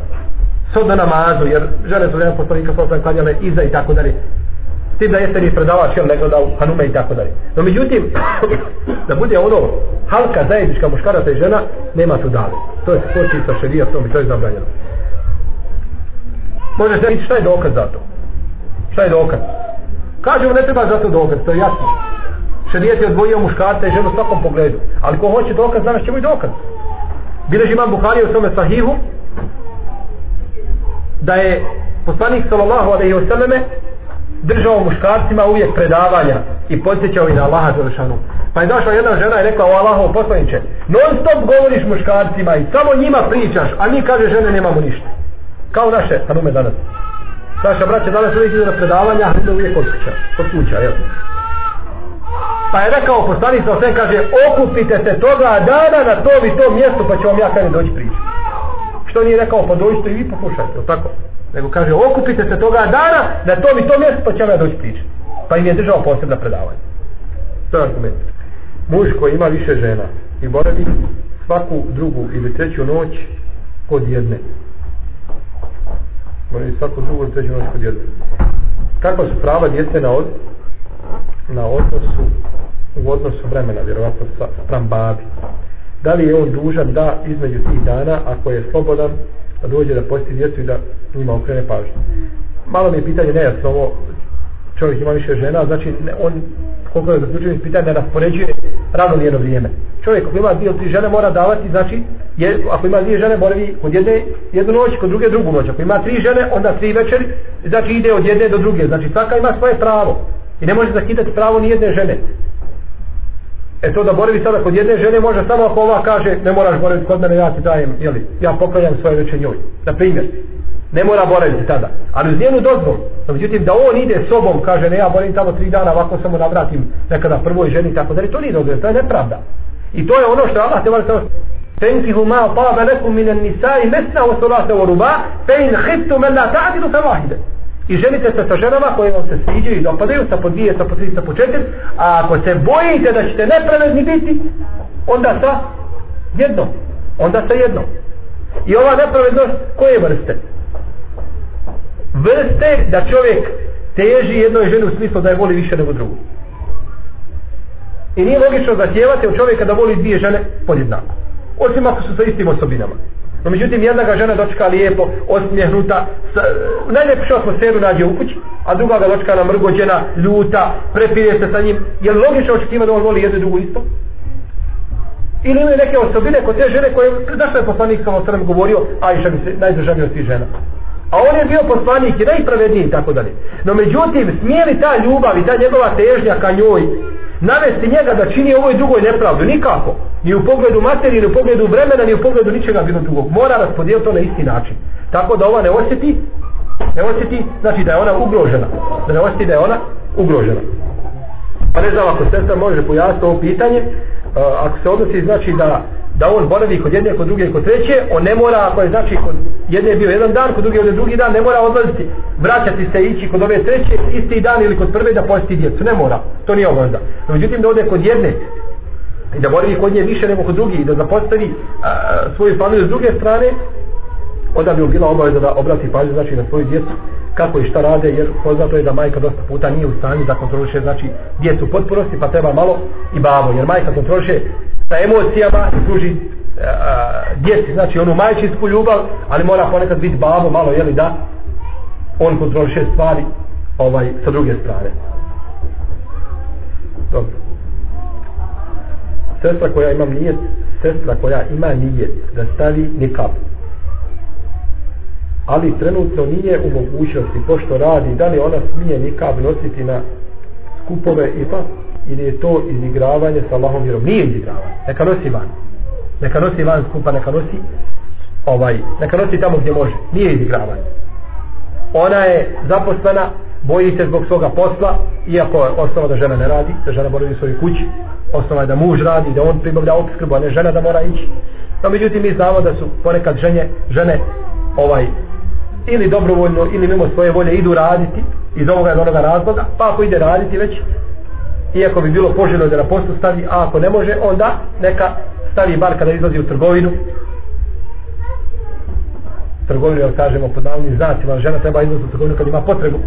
Sod na namazu jer žene su jedan poslanika sa klanjale iza i tako dalje tim da jeste ni predavač jel ne gleda u hanume i tako dalje. No međutim, da bude ono halka zajednička muškaraca i žena, nema tu dale. To je spoči sa šerijatom i to je zabranjeno. Može se reći šta je dokaz za to? Šta je dokaz? Kažemo ne treba za to dokaz, to je jasno. Šerijat je odvojio muškarca i ženu u svakom pogledu. Ali ko hoće dokaz, danas ćemo i dokaz. Bileži imam Buhari u svome sahihu da je poslanik sallallahu alaihi wa sallame držao muškarcima uvijek predavanja i podsjećao i na Allaha Đelešanu. Pa je došla jedna žena i rekla o Allahov poslaniče, non stop govoriš muškarcima i samo njima pričaš, a mi kaže žene nemamo ništa. Kao naše pa hanume danas. Naša braća danas uvijek idu na predavanja, a onda uvijek kod kuća, kod kuća, jel? Pa je rekao poslanik sa sve kaže, okupite se toga dana na to i to mjesto, pa ću vam ja kada doći pričati. Što nije rekao, pa dođite i vi pokušajte, tako? Nego kaže, okupite se toga dana na to i to mjesto, pa ću ja doći priča. Pa im je držao posebna predavanja. To je argument. Muž koji ima više žena i boravi svaku drugu ili treću noć kod jedne. Boravi svaku drugu ili treću noć kod jedne. Kako su prava djece na, od, na odnosu u odnosu vremena, vjerovatno sa spram babi. Da li je on dužan da između tih dana, ako je slobodan, da dođe da posti djecu i da njima okrene pažnju. Malo mi je pitanje nejasno ovo, čovjek ima više žena, znači ne, on koliko je zaključio pitanje da raspoređuje ravnomjerno vrijeme. Čovjek ako ima dvije ili tri žene mora davati, znači je, ako ima dvije žene boravi kod jedne jednu noć, kod druge drugu noć. Ako ima tri žene, onda tri večeri, znači ide od jedne do druge. Znači svaka ima svoje pravo. I ne može zakidati pravo ni jedne žene. E to da boravi sada kod jedne žene može samo ako ova kaže ne moraš boraviti kod mene, ja ti dajem, jeli, ja poklanjam svoje veće njoj. Na primjer ne mora boraviti tada. Ali uz njenu dozvolu. No, međutim, da on ide sobom, kaže, ne, ja boravim tamo tri dana, ovako samo navratim nekada prvoj ženi, tako da to nije dozvolu, to je nepravda. I to je ono što Allah te vali samo Tenkihu ma taba lekum minan nisai mesna wa salata wa ruba fe in khiftu men la ta'adidu fe vahide. I želite se sa ženama koje vam se sviđaju i dopadaju sa po dvije, sa po tri, sa po četiri. A ako se bojite da ćete nepravedni biti, onda sa jednom. Onda sa jednom. I ova nepravednost koje vrste? vrste da čovjek teži jednoj ženi u smislu da je voli više nego drugu. I nije logično da od čovjeka da voli dvije žene podjednako. Osim ako su sa istim osobinama. No međutim, jedna ga žena dočka lijepo, osmijehnuta, najljepšu atmosferu nađe u kući, a druga ga dočka namrgođena, ljuta, prepire se sa njim. Je li logično očekima da on voli jednu drugu isto? Ili imaju neke osobine kod te žene koje, zašto je poslanik sa osrem govorio, a iša mi se najdržavio od svih žena? A on je bio poslanik i najpravedniji i tako dalje. No međutim, smije li ta ljubav i ta njegova težnja ka njoj navesti njega da čini ovoj drugoj nepravdu? Nikako. Ni u pogledu materije, ni u pogledu vremena, ni u pogledu ničega bilo drugog. Mora raspodijeliti to na isti način. Tako da ova ne osjeti, ne osjeti, znači da je ona ugrožena. Da ne osjeti da je ona ugrožena. Pa ne znam ako sestra može pojasniti ovo pitanje, ako se odnosi znači da da on boravi kod jedne, kod druge, kod treće, on ne mora, ako je znači kod jedne je bio jedan dan, kod druge je drugi dan, ne mora odlaziti, vraćati se ići kod ove treće, isti dan ili kod prve da posti djecu, ne mora, to nije obaveza. No, međutim, da ode kod jedne i da boravi kod nje više nego kod drugi i da zapostavi a, svoju familiju s druge strane, onda bi bila obaveza da obrati pažnju znači na svoju djecu kako i šta rade jer poznato je da majka dosta puta nije u stanju da kontroliše znači djecu potpunosti pa treba malo i babo jer majka kontroliše sa emocijama i služi e, djeci. Znači onu majčinsku ljubav ali mora ponekad biti babo malo jeli da on kontroliše stvari ovaj sa druge strane. Dobro. Sestra koja ima nijet sestra koja ima nijet da stavi nikab ali trenutno nije u mogućnosti pošto radi da li ona smije nikab nositi na skupove i pa ili je to izigravanje sa Allahom vjerom. Nije izigravanje. Neka nosi van. Neka nosi van skupa neka nosi ovaj neka nosi tamo gdje može. Nije izigravanje. Ona je zaposlena boji se zbog svoga posla iako je osnova da žena ne radi da žena mora u svojoj kući. Osnova je da muž radi da on pribavlja obskrbu, a ne žena da mora ići. No međutim mi znamo da su ponekad žene, žene ovaj ili dobrovoljno ili mimo svoje volje idu raditi iz ovoga ili onoga razloga pa ako ide raditi već iako bi bilo poželjno da na poslu stavi a ako ne može onda neka stavi bar kada izlazi u trgovinu. Trgovinu jel kažemo pod navnim znacima žena treba izlazi u trgovinu kad ima potrebu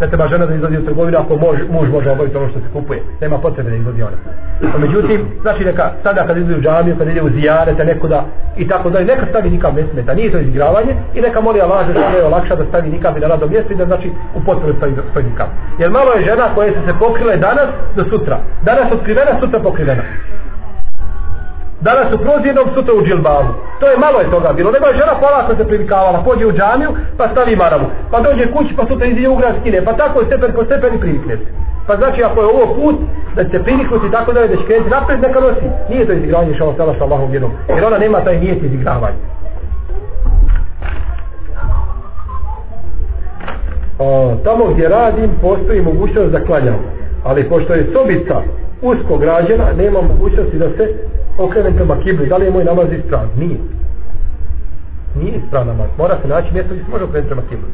ne treba žena da izlazi u trgovinu ako mož, muž može obaviti ono što se kupuje. Nema potrebe da izlazi ona. No, međutim znači neka sada kad izlazi u džamiju kad ide u zijarete nekuda i tako da neka stavi nikam ne smeta. Nije to izigravanje i neka moli Allah da je olakša da stavi nikam i na rado mjesto i da znači u potrebu stavi svoj nikam. Jer malo je žena koje su se pokrile danas do sutra. Danas otkrivena sutra pokrivena. Danas u prozirnom, sutra u džilbabu. To je malo je toga bilo. Nego je žena polako pa se privikavala, pođe u džamiju, pa stavi maramu. Pa dođe kući, pa sutra izdje u grad skine. Pa tako stepen po stepen i privikne se. Pa znači ako je ovo put da će priniknuti tako da je da će krenuti napred neka nosi. Nije to izigravanje šala sala sa Allahom vjerom. Jer ona nema taj nijet izigravanja. O, tamo gdje radim postoji mogućnost da klanjam. Ali pošto je sobica usko građena, nema mogućnosti da se okrenem prema kibli. Da li je moj namaz ispravan? Nije. Nije ispravan namaz. Mora se naći mjesto gdje se može okrenuti prema kibli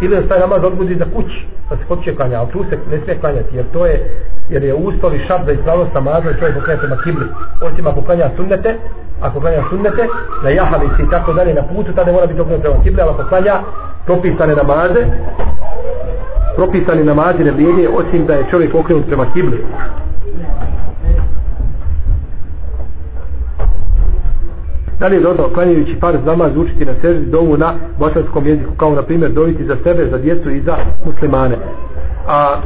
ili da taj namaz odbudi za kući da se hoće klanja, ali tu se ne smije klanjati jer to je, jer je uslov i šart za ispravnost namaza i čovjek poklanja prema kibli osim ako klanja sunnete ako klanja sunnete na jahalici i tako dalje na putu tada mora biti okrenut prema kibli ali ako klanja propisane namaze propisani namazi ne vrijede osim da je čovjek okrenut prema kibli Da li je dozvao klanjajući par namaz učiti na seždi dovu na bosanskom jeziku, kao na primjer doviti za sebe, za djecu i za muslimane. A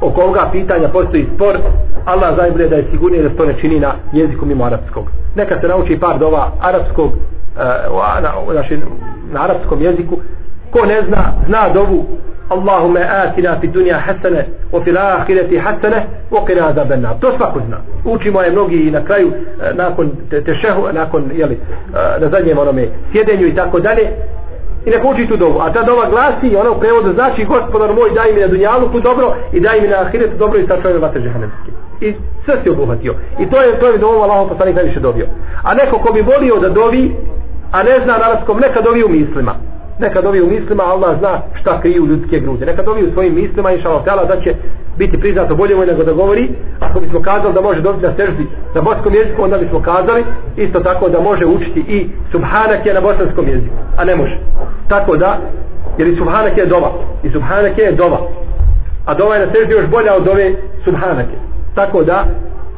oko ovoga pitanja postoji spor, Allah zajbolje da je sigurnije da se to ne čini na jeziku mimo arapskog. Neka se nauči par dova arapskog, uh, na, na, na arapskom jeziku, ko ne zna, zna dovu Allahume atina fi dunja hasene wa fil ahireti hasene wa qina azaben nar. To svako zna. Učimo je mnogi i na kraju e, nakon tešehu, nakon jeli, e, na zadnjem onome sjedenju i tako dalje i neko uči tu dovu. A ta dova glasi ono u prevodu znači gospodar moj daj mi na dunjalu tu dobro i daj mi na ahiretu dobro i sačuvaj me vatre džahanemski. I sve si obuhvatio. I to je to je dovo Allahom poslanik najviše dobio. A neko ko bi volio da dovi a ne zna na arabskom neka dovi u mislima Nekad ovi u mislima, Allah zna šta kriju ljudske grude. Nekad ovi u svojim mislima, inša Allah, da će biti priznato bolje moj nego da govori. Ako bismo kazali da može dobiti na seždi na bosanskom jeziku, onda bismo kazali isto tako da može učiti i subhanak je na bosanskom jeziku, a ne može. Tako da, jer i subhanak je dova. I subhanak je dova. A dova je na seždi još bolja od ove subhanake. Tako da,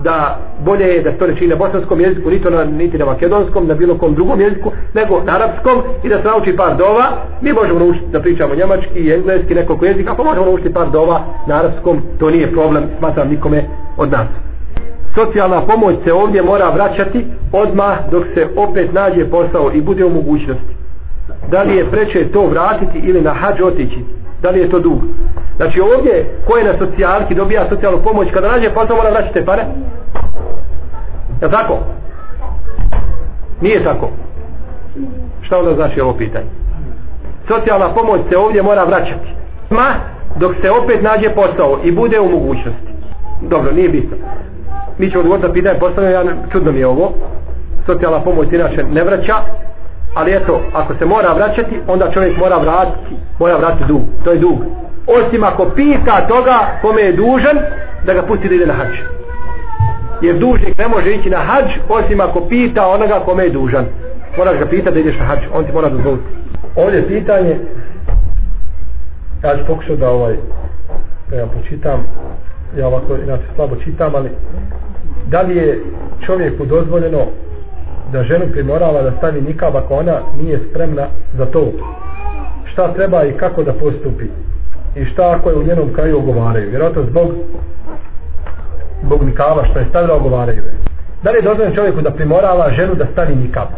da bolje je da se to ne čini na bosanskom jeziku, niti na, niti na makedonskom, na bilo kom drugom jeziku, nego na arapskom i da se nauči par dova. Mi možemo naučiti da pričamo njemački i engleski, nekoliko jezika, pa možemo naučiti par dova na arapskom, to nije problem, smatram nikome od nas. Socijalna pomoć se ovdje mora vraćati odmah dok se opet nađe posao i bude u mogućnosti. Da li je preče to vratiti ili na hađ otići? Da li je to dug? Znači ovdje, ko je na socijalki dobija socijalnu pomoć, kada nađe posao mora vraćati te pare? Je tako? Nije tako. Šta onda znači ovo pitanje? Socijalna pomoć se ovdje mora vraćati. Ma, dok se opet nađe posao i bude u mogućnosti. Dobro, nije bitno. Mi ćemo odgovoriti na pitanje postavljeno, ja, čudno mi je ovo. Socijalna pomoć inače ne vraća, ali eto, ako se mora vraćati, onda čovjek mora vratiti, mora vratiti dug. To je dug. Osim ako pita toga kome je dužan, da ga pusti da ide na hađ. Jer dužnik ne može ići na hađ, osim ako pita onoga kome je dužan. Moraš ga pitati da ideš na hađ, on ti mora dozvoliti. Ovdje je pitanje, ja ću pokušati da ovaj, da ja počitam, ja ovako inače slabo čitam, ali da li je čovjeku dozvoljeno da ženu primorava da stavi nikab ako ona nije spremna za to. Šta treba i kako da postupi? I šta ako je u njenom kraju ogovaraju? Vjerojatno zbog zbog nikaba što je stavila ogovaraju da li je dozvoljeno čovjeku da primorava ženu da stavi nikab?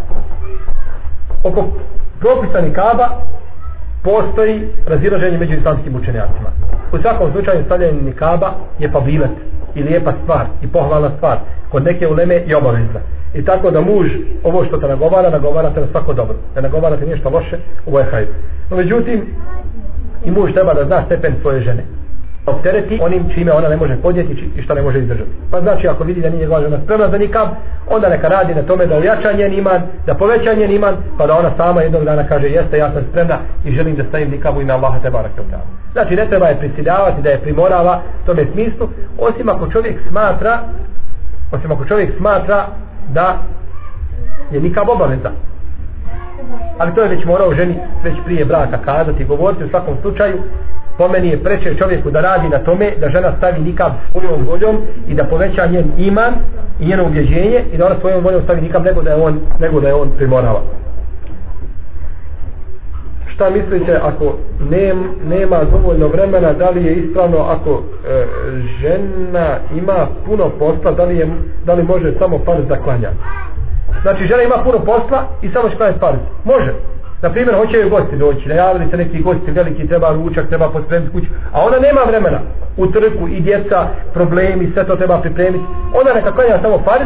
Oko propisa nikaba postoji razilaženje među islamskim učenjacima. U svakom slučaju stavljanje nikaba je pabilet i lijepa stvar i pohvalna stvar kod neke uleme je obavezna i tako da muž ovo što te nagovara nagovara te na svako dobro. Ne nagovara te ništa loše ovo je hajde no međutim i muž treba da zna stepen svoje žene. Optereti onim čime ona ne može podnijeti i što ne može izdržati. Pa znači ako vidi da nije njegova žena spremna za nikam, onda neka radi na tome da ojača njen iman, da poveća njen iman, pa da ona sama jednog dana kaže jeste ja sam spremna i želim da stavim nikam u ime Allaha te barak Znači ne treba je prisiljavati da je primorava tome smislu, osim ako čovjek smatra osim ako čovjek smatra da je nikab obaveza. Ali to je već morao ženi već prije braka kazati i govoriti u svakom slučaju po meni je preče čovjeku da radi na tome da žena stavi nikab svojom voljom i da poveća njen iman i njeno ubjeđenje i da ona svojom voljom stavi nikab nego da je on, nego da je on primorava šta mislite ako nem, nema dovoljno vremena da li je ispravno ako e, žena ima puno posla da li, je, da li može samo par klanja? znači žena ima puno posla i samo će klanjati par. Može. Na primjer hoće joj gosti doći najavili se neki gosti veliki treba ručak treba pospremiti kuću a ona nema vremena. U trku i djeca problemi sve to treba pripremiti. Ona neka klanja samo par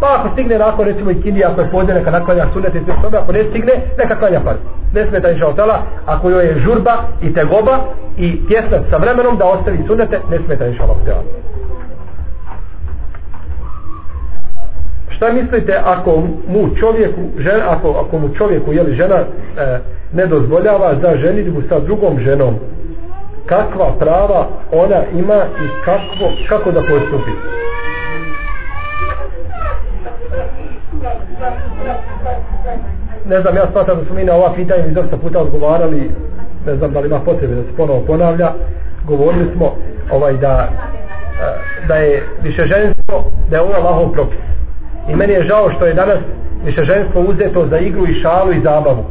Pa ako stigne nakon recimo i kindi, ako je podne, neka naklanja sunet i sve što ako ne stigne, neka klanja par. Ne smeta inša otala, ako joj je žurba i tegoba i tjesnac sa vremenom da ostavi sunete, ne smeta inša otala. Šta mislite ako mu čovjeku, žen, ako, ako mu čovjeku, jeli žena, e, ne dozvoljava za ženitbu sa drugom ženom, kakva prava ona ima i kako, kako da postupi? Ne znam, ja smatram da smo mi na ova pitanja mi dosta puta odgovarali, ne znam da li ima potrebe da se ponovo ponavlja, govorili smo ovaj da e, da je više ženstvo, da je ovo Allahov propis. I meni je žao što je danas više ženstvo uzeto za igru i šalu i zabavu.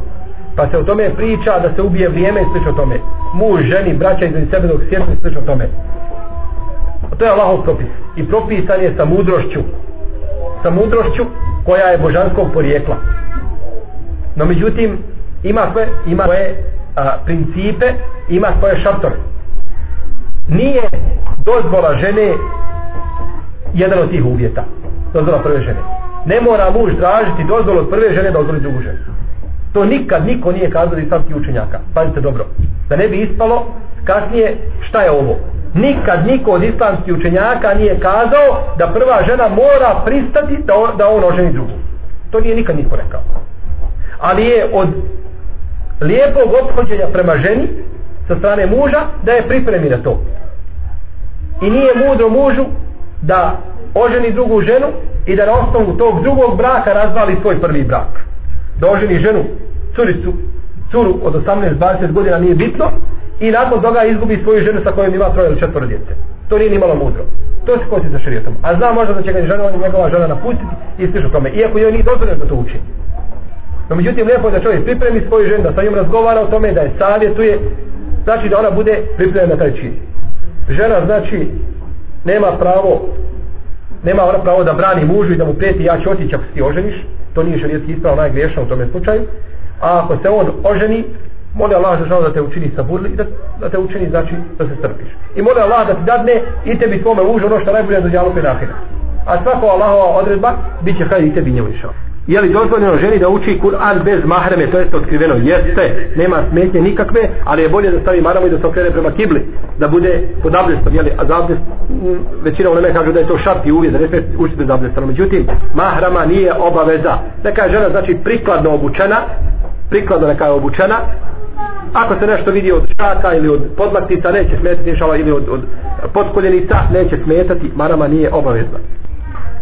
Pa se o tome priča da se ubije vrijeme i slično tome. Muž, ženi, braća između sebe dok sjednu i slično tome. To je Allahov propis. I propisan je sa mudrošću. Sa mudrošću koja je božanskog porijekla. No međutim, ima svoje, ima svoje a, principe, ima svoje šartove. Nije dozvola žene jedan od tih uvjeta. Dozvola prve žene. Ne mora muž tražiti dozvolu od prve žene da dozvoli drugu ženu. To nikad niko nije kazao iz islamskih učenjaka. Pazite dobro. Da ne bi ispalo kasnije šta je ovo. Nikad niko od islamskih učenjaka nije kazao da prva žena mora pristati da, da on oženi drugu. To nije nikad niko rekao ali je od lijepog obhođenja prema ženi sa strane muža da je pripremi na to i nije mudro mužu da oženi drugu ženu i da na osnovu tog drugog braka razvali svoj prvi brak da oženi ženu curicu curu od 18-20 godina nije bitno i nakon toga izgubi svoju ženu sa kojom ima troje ili četvoro djece. To nije ni malo mudro. To se kosi sa širijetom a zna možda da će ga žena, njegova žena napustiti i slišu tome iako joj nije dozvoljeno da to učini No međutim, lijepo je da čovjek pripremi svoju ženu, da sa njom razgovara o tome, da je savjetuje, znači da ona bude pripremljena na taj čin. Žena, znači, nema pravo, nema ona pravo da brani mužu i da mu prijeti, ja ću otići ako ti oženiš, to nije šarijetski ispravo najgriješno u tome slučaju, a ako se on oženi, moli Allah za da te učini saburli i da, da te učini, znači, da se strpiš. I moli Allah da ti dadne i tebi tvome mužu ono što najbolje za djalu penahira. A svako Allahova odredba, bit će kaj i tebi njemu išao je li dozvoljeno ženi da uči Kur'an bez mahreme, to jest otkriveno, jeste, nema smetnje nikakve, ali je bolje da stavi maramu i da se okrene prema kibli, da bude pod abdestom, jeli, a za abdest, mm, većina u neme kažu da je to šart i uvijek, da ne smije učiti bez abdesta, no međutim, mahrama nije obaveza, neka je žena, znači, prikladno obučena, prikladno neka je obučena, ako se nešto vidi od šaka ili od podlaktica, neće smetati, inšala, ili od, od podkoljenica, neće smetati, marama nije obavezna.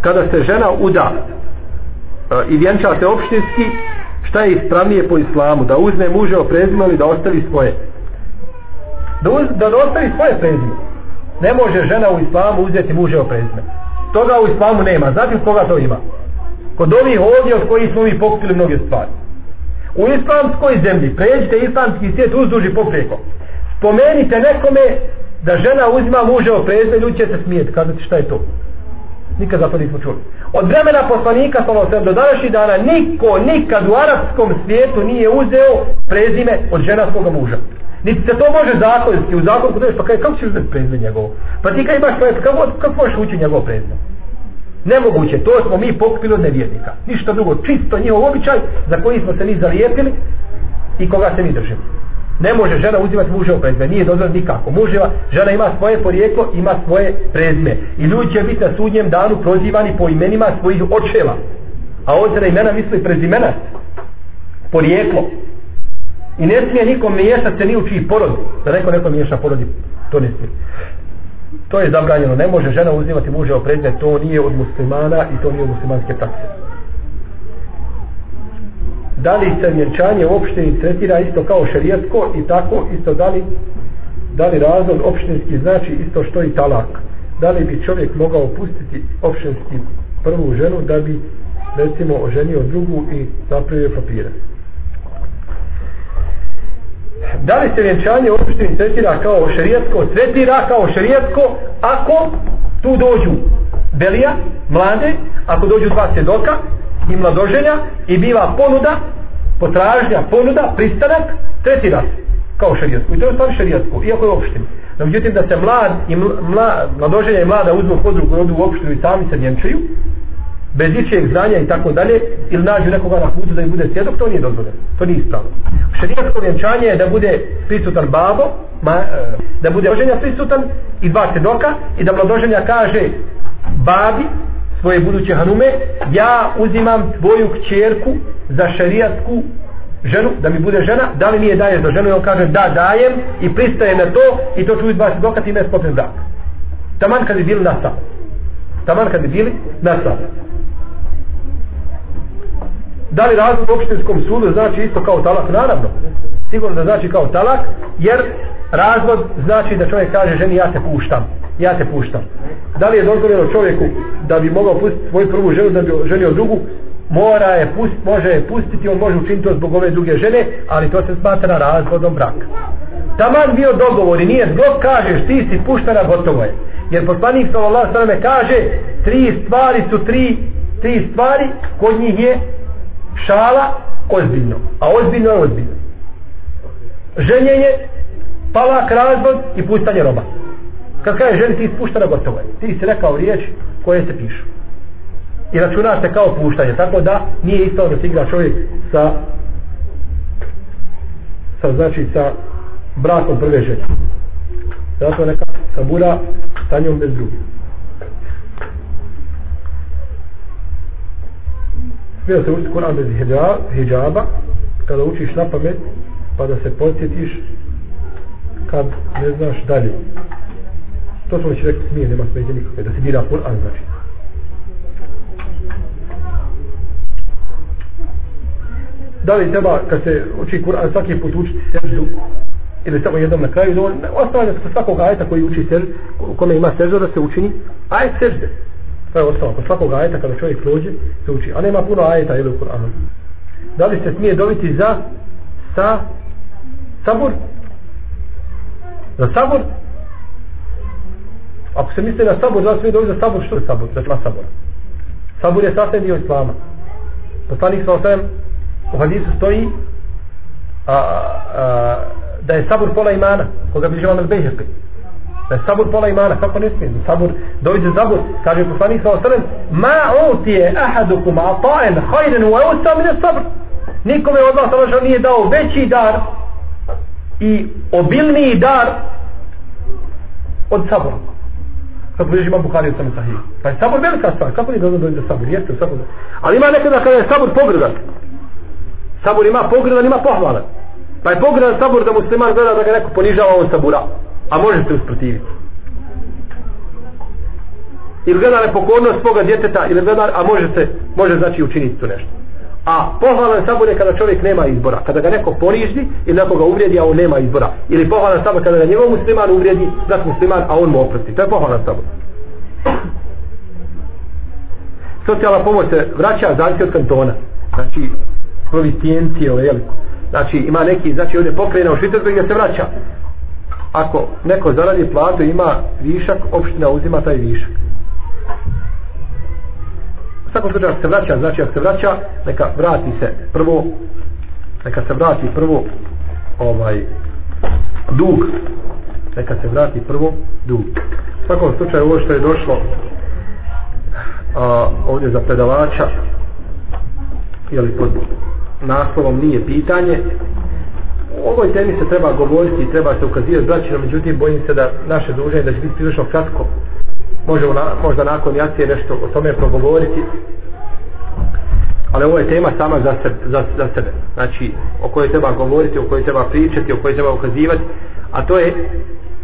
Kada se žena uda, i vjenča se opštinski, šta je ispravnije po islamu? Da uzme muže o prezime ili da ostavi svoje? Da, uz, da ostavi svoje prezime. Ne može žena u islamu uzeti muže o prezime. Toga u islamu nema. Znate koga to ima? Kod ovih ovdje od kojih smo mi pokupili mnoge stvari. U islamskoj zemlji, pređite islamski svijet uzduži poprijeko. Spomenite nekome da žena uzima muže o prezime, ljudi će se smijeti. Kazati šta je to? Nikad za to nismo čuli. Od vremena poslanika sallallahu do današnjih dana niko nikad u arapskom svijetu nije uzeo prezime od žena svoga muža. Niti se to može zakonski, u zakonu kod pa kaj, kako ćeš uzeti prezime njegovo? Pa ti kad imaš svoje, kako, kako možeš ući njegovo prezime? Nemoguće, to smo mi pokupili od nevjernika. Ništa drugo, čisto njihov običaj za koji smo se mi zalijepili i koga se mi držimo. Ne može žena uzimati muževo prezme, nije dozvoljeno nikako. Muževa, žena ima svoje porijeklo, ima svoje prezme. I ljudi će biti na sudnjem danu prozivani po imenima svojih očeva. A ovdje na imena misli prezimena. Porijeklo. I ne smije nikom miješati se ni u čiji porod. Da neko neko miješa porodi, to ne smije. To je zabranjeno. Ne može žena uzimati muževo prezme, to nije od muslimana i to nije od muslimanske prakse da li se vjenčanje opštini tretira isto kao šerijetsko i tako isto da li da li razlog opštinski znači isto što i talak? Da li bi čovjek mogao pustiti opštinski prvu ženu da bi recimo oženio drugu i napravio papire? Da li se vjenčanje opuštenim tretira kao šerijetsko tretira kao šerijetsko ako tu dođu belija, mlade ako dođu dva svjedoka i mladoženja i biva ponuda potražnja, ponuda, pristanak tretira se kao šerijetsko i to je stvar šerijetsko, iako je opušteno no međutim da se mlad i mla, mladoženja i mlada uzmu podrugu i odu u opštinu i sami se vjenčaju bez ičijeg znanja i tako dalje ili nađu nekoga na putu da im bude svjedok to nije dozvoljeno, to nije ispravno. Šerijatsko vjenčanje je da bude prisutan babo ma, e, da bude mladoženja prisutan i dva svjedoka i da mladoženja kaže babi svoje buduće hanume ja uzimam tvoju kćerku za šerijatsku ženu, da mi bude žena, da li mi je daje za ženu i on kaže da dajem i pristaje na to i to čuvi dva svjedoka time je sklopljen brak taman kad bi bili na sam taman kad bi bili na sam da li razvod u opštinskom sudu znači isto kao talak? Naravno. Sigurno da znači kao talak, jer razvod znači da čovjek kaže ženi ja te puštam. Ja te puštam. Da li je dozvoljeno čovjeku da bi mogao pustiti svoju prvu ženu da bi želio drugu? Mora je pust, može je pustiti, on može učiniti to zbog ove druge žene, ali to se smatra razvodom braka. Taman bio dogovor i nije zbog kažeš ti si puštena, gotovo je. Jer poslanik sallallahu alejhi kaže tri stvari su tri tri stvari kod njih je šala ozbiljno a ozbiljno je ozbiljno ženjenje palak razvod i pustanje roba kad kaže ženi ti ispuštena gotovo je ti si rekao riječ koje se pišu. I računa se kao puštanje. Tako da nije isto da se igra čovjek sa sa znači sa brakom prve žene. Zato neka sabura sa njom bez drugih smije se učiti Kur'an bez hijaba kada učiš na pamet pa da se podsjetiš kad ne znaš dalje to smo već rekli nije nema smeđe nikakve da se dira Kur'an znači da li treba kad se uči Kur'an svaki put učiti seždu ili samo jednom na kraju dovoljno ostavlja se svakog ajeta koji uči seždu kome ima seždu da se učini ajet sežde To je ostalo. Kod svakog ajeta kada čovjek prođe, se uči. A nema puno ajeta ili u Kur'anu. Da li se smije dobiti za sa sabur? Za sabur? Ako se misli na sabur, da li smije za sabur? Što je sabur? Za tla sabura. Sabur je sasvim dio islama. Poslanik sa osam u hadisu stoji a, a, da je sabur pola imana koga bi živao na zbejhirke da je sabur pola imana, kako ne smije, sabur, dođe zabur, kaže poslanik sa osam, ma utije ahadukum ata'en hajden u eusa mine sabr. Nikome od vas Allah nije dao veći dar i obilniji dar od sabora. Kako bliži imam Bukhari u sami sahih. Pa je sabor velika stvar, kako nije dođe do sabor, jeste u sabor. Ali ima nekada kada je sabor pogrdan. Sabor ima pogrdan, ima pohvalan. Pa je pogrdan sabor da musliman gleda da ga neko ponižava on sabura a može se usprotiviti ili gleda nepokornost svoga djeteta ili gleda, a može se može znači učiniti tu nešto a pohvalan sabor je kada čovjek nema izbora. Kada ga neko poniždi ili nekoga uvrijedi a on nema izbora. Ili pohvalan sabor kada ga njegov musliman uvrijedi brat musliman a on mu oprosti. To je pohvalan sabor socijalna pomoć se vraća zavisi od kantona. Znači provicijencije ove jeliko znači ima neki znači ovdje pokrene u Švicarskoj gdje se vraća. Ako neko zaradi platu ima višak, opština uzima taj višak. U svakom slučaju, se vraća, znači ako se vraća, neka vrati se prvo, neka se vrati prvo ovaj dug, neka se vrati prvo dug. U svakom slučaju, ovo što je došlo a, ovdje za predavača, jeli pod naslovom nije pitanje, o ovoj temi se treba govoriti i treba se ukazivati braćima, međutim bojim se da naše druženje da će biti prilično kratko. Možemo na, možda nakon jacije nešto o tome progovoriti. Ali ovo je tema sama za sebe, za, za sebe. Znači, o kojoj treba govoriti, o kojoj treba pričati, o kojoj treba ukazivati. A to je,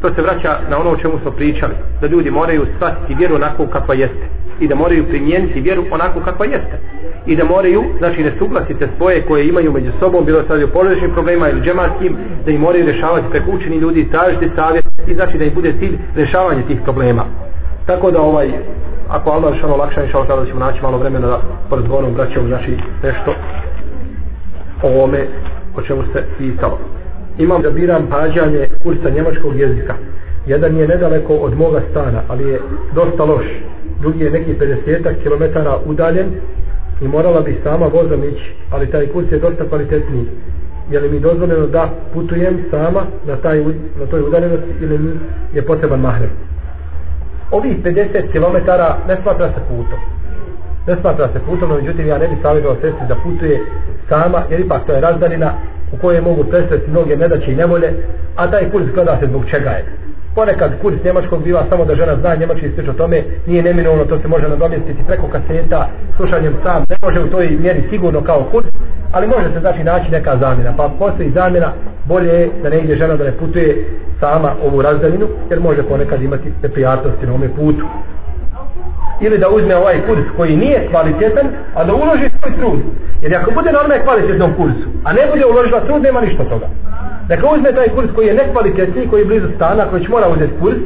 to se vraća na ono o čemu smo pričali. Da ljudi moraju shvatiti vjeru onako kakva jeste i da moraju primijeniti vjeru onako kakva jeste i da moraju, znači ne suglasite svoje koje imaju među sobom, bilo sad u porodičnim problema ili džematskim, da im moraju rješavati preko učeni ljudi, tražiti savjet i znači da im bude cilj rješavanje tih problema. Tako da ovaj, ako Allah rešano lakša, inša Allah, da ćemo naći malo vremena da porazgovorom braćom, znači nešto o ovome o čemu se pisalo. imam da biram pađanje kursa njemačkog jezika. Jedan je nedaleko od moga stana, ali je dosta loš. Drugi je neki 50 km udaljen i morala bi sama vozom ići, ali taj kurs je dosta kvalitetniji. Je li mi dozvoljeno da putujem sama na, taj, na toj udaljenosti ili mi je potreban mahrem? Ovih 50 km ne smatra se putom. Ne smatra se putom, no međutim ja ne bih savjetovao sestri da putuje sama, jer ipak to je razdarina u kojoj mogu presreti mnoge nedaće i nevolje, a taj put zgleda se zbog čega je. Ponekad kurs njemačkog biva samo da žena zna njemački i o tome, nije neminovno, to se može nadomjestiti preko kaseta, slušanjem sam, ne može u toj mjeri sigurno kao kurs, ali može se znači naći neka zamjena, pa postoji zamjena, bolje je da ne ide žena da ne putuje sama ovu razdaljinu, jer može ponekad imati neprijatnosti na ome putu ili da uzme ovaj kurs koji nije kvalitetan, a da uloži svoj trud. Jer ako bude na onaj kvalitetnom kursu, a ne bude uložila trud, nema ništa toga. Neka uzme taj kurs koji je nekvalitetni, koji je blizu stana, koji će mora uzeti kurs,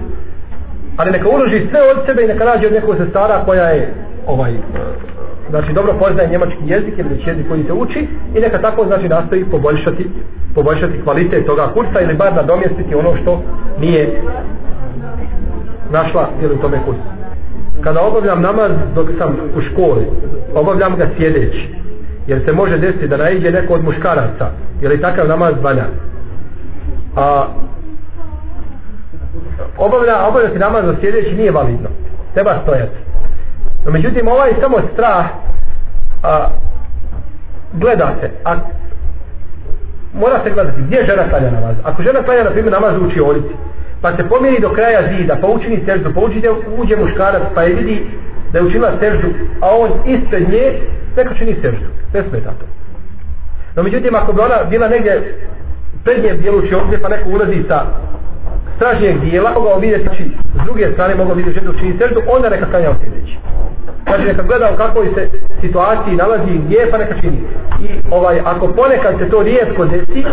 ali neka uloži sve od sebe i neka nađe od nekog sestara koja je ovaj, znači dobro poznaje njemački jezik ili već jezik koji se uči i neka tako znači nastoji poboljšati poboljšati kvalitet toga kursa ili bar nadomjestiti ono što nije našla ili u tome kursu kada obavljam namaz dok sam u školi, obavljam ga sjedeći. Jer se može desiti da naiđe neko od muškaraca, jer je takav namaz valja. A obavlja, obavljati namaz dok sjedeći nije validno. Treba stojati. No, međutim, ovaj samo strah a, gleda se. A, mora se gledati gdje žena klanja namaz. Ako žena klanja, na primjer, namaz u učionici, pa se pomjeri do kraja zida, pa učini seždu, pa uđe, uđe muškarac, pa je vidi da je učinila seždu, a on ispred nje, neka čini seždu. Ne smeta to. No međutim, ako bi ona bila negdje prednjem dijelu čioklje, pa neko ulazi sa stražnijeg dijela, mogao vidjeti, znači, s druge strane mogao vidjeti ženu čini seždu, onda neka kanja sljedeći. Znači, neka gleda u kakvoj se situaciji nalazi gdje, pa neka čini. I ovaj, ako ponekad se to rijetko desi,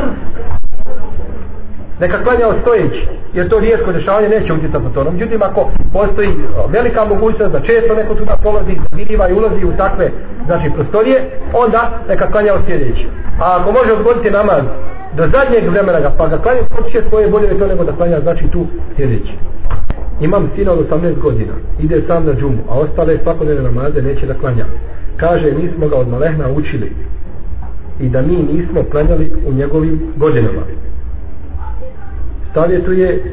neka klanja stojeći, jer to rijetko dešavanje neće utjecati na to. No, međutim, ako postoji velika mogućnost da često neko tuda prolazi, vidiva i ulazi u takve znači, prostorije, onda neka klanja sljedeći. A ako može odgoditi namaz do zadnjeg vremena ga, pa ga klanja potiče svoje bolje to nego da klanja znači tu sljedeći. Imam sina od 18 godina, ide sam na džumu, a ostale svakodnevne namaze neće da klanja. Kaže, mi smo ga od malehna učili i da mi nismo klanjali u njegovim godinama savjetuje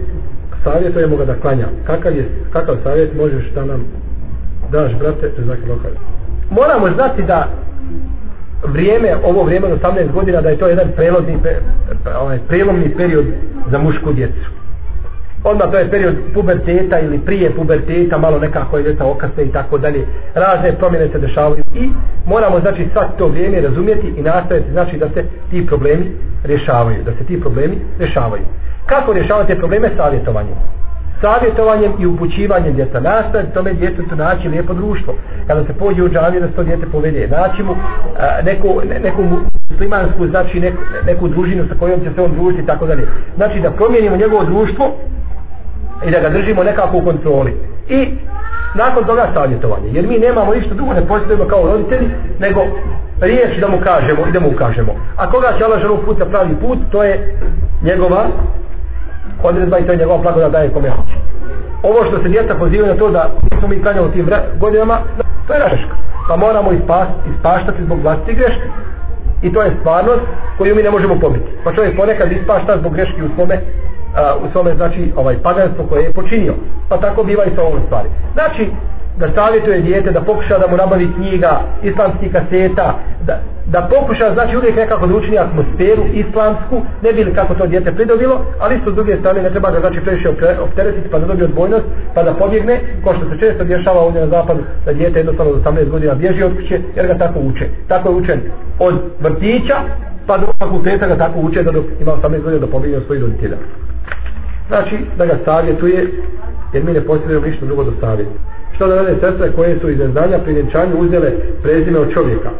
savjetujemo ga da klanja kakav je kakav savjet možeš da nam daš brate znači lokal moramo znati da vrijeme ovo vrijeme od 18 godina da je to jedan prelazni ovaj prelomni period za mušku djecu Onda to je period puberteta ili prije puberteta, malo nekako je djeca okaste i tako dalje. Razne promjene se dešavaju i moramo znači svak to vrijeme razumjeti i nastaviti znači da se ti problemi rješavaju, da se ti problemi rješavaju. Kako rješavate probleme? Savjetovanjem. Savjetovanjem i upućivanjem djeta. Nastaviti tome djetetu naći lijepo društvo. Kada se pođe u džaviju da se to djete povede. Naći mu a, neku, ne, neku muslimansku, znači neku, neku družinu sa kojom će se on družiti i tako dalje. Znači da promijenimo njegovo društvo i da ga držimo nekako u kontroli. I nakon toga savjetovanje. Jer mi nemamo ništa drugo, ne postojimo kao roditelji, nego riječ da mu kažemo i da mu ukažemo. A koga će Allah želu put na pravi put, to je njegova odredba i to je njegova da daje kome hoće. Ovo što se djeca pozivaju na to da nismo mi klanjali u tim godinama, to je greška. Pa moramo ispas, ispaštati zbog vlastitih greške. I to je stvarnost koju mi ne možemo pomiti. Pa čovjek ponekad ispašta zbog greški u svome u svome znači ovaj paganstvo koje je počinio. Pa tako biva i sa ovom stvari. Znači, da savjetuje dijete da pokuša da mu nabavi knjiga, islamskih kaseta, da, da pokuša, znači uvijek nekako da učini atmosferu islamsku, ne bili kako to dijete pridobilo, ali isto s druge strane ne treba ga znači previše opteretiti pa da dobije odbojnost, pa da pobjegne, ko što se često dešava ovdje na zapadu, da dijete jednostavno do 18 godina bježi od kuće, jer ga tako uče. Tako je učen od vrtića, pa do fakulteta ga tako uče da dok ima 18 godina da pobjegne od svojih roditelja. Znači, da ga savjetuje, jer mi ne posjedujemo ništa drugo do savjeta. Što da rade sestre koje su iz neznanja pri vjenčanju uzele prezime od čovjeka?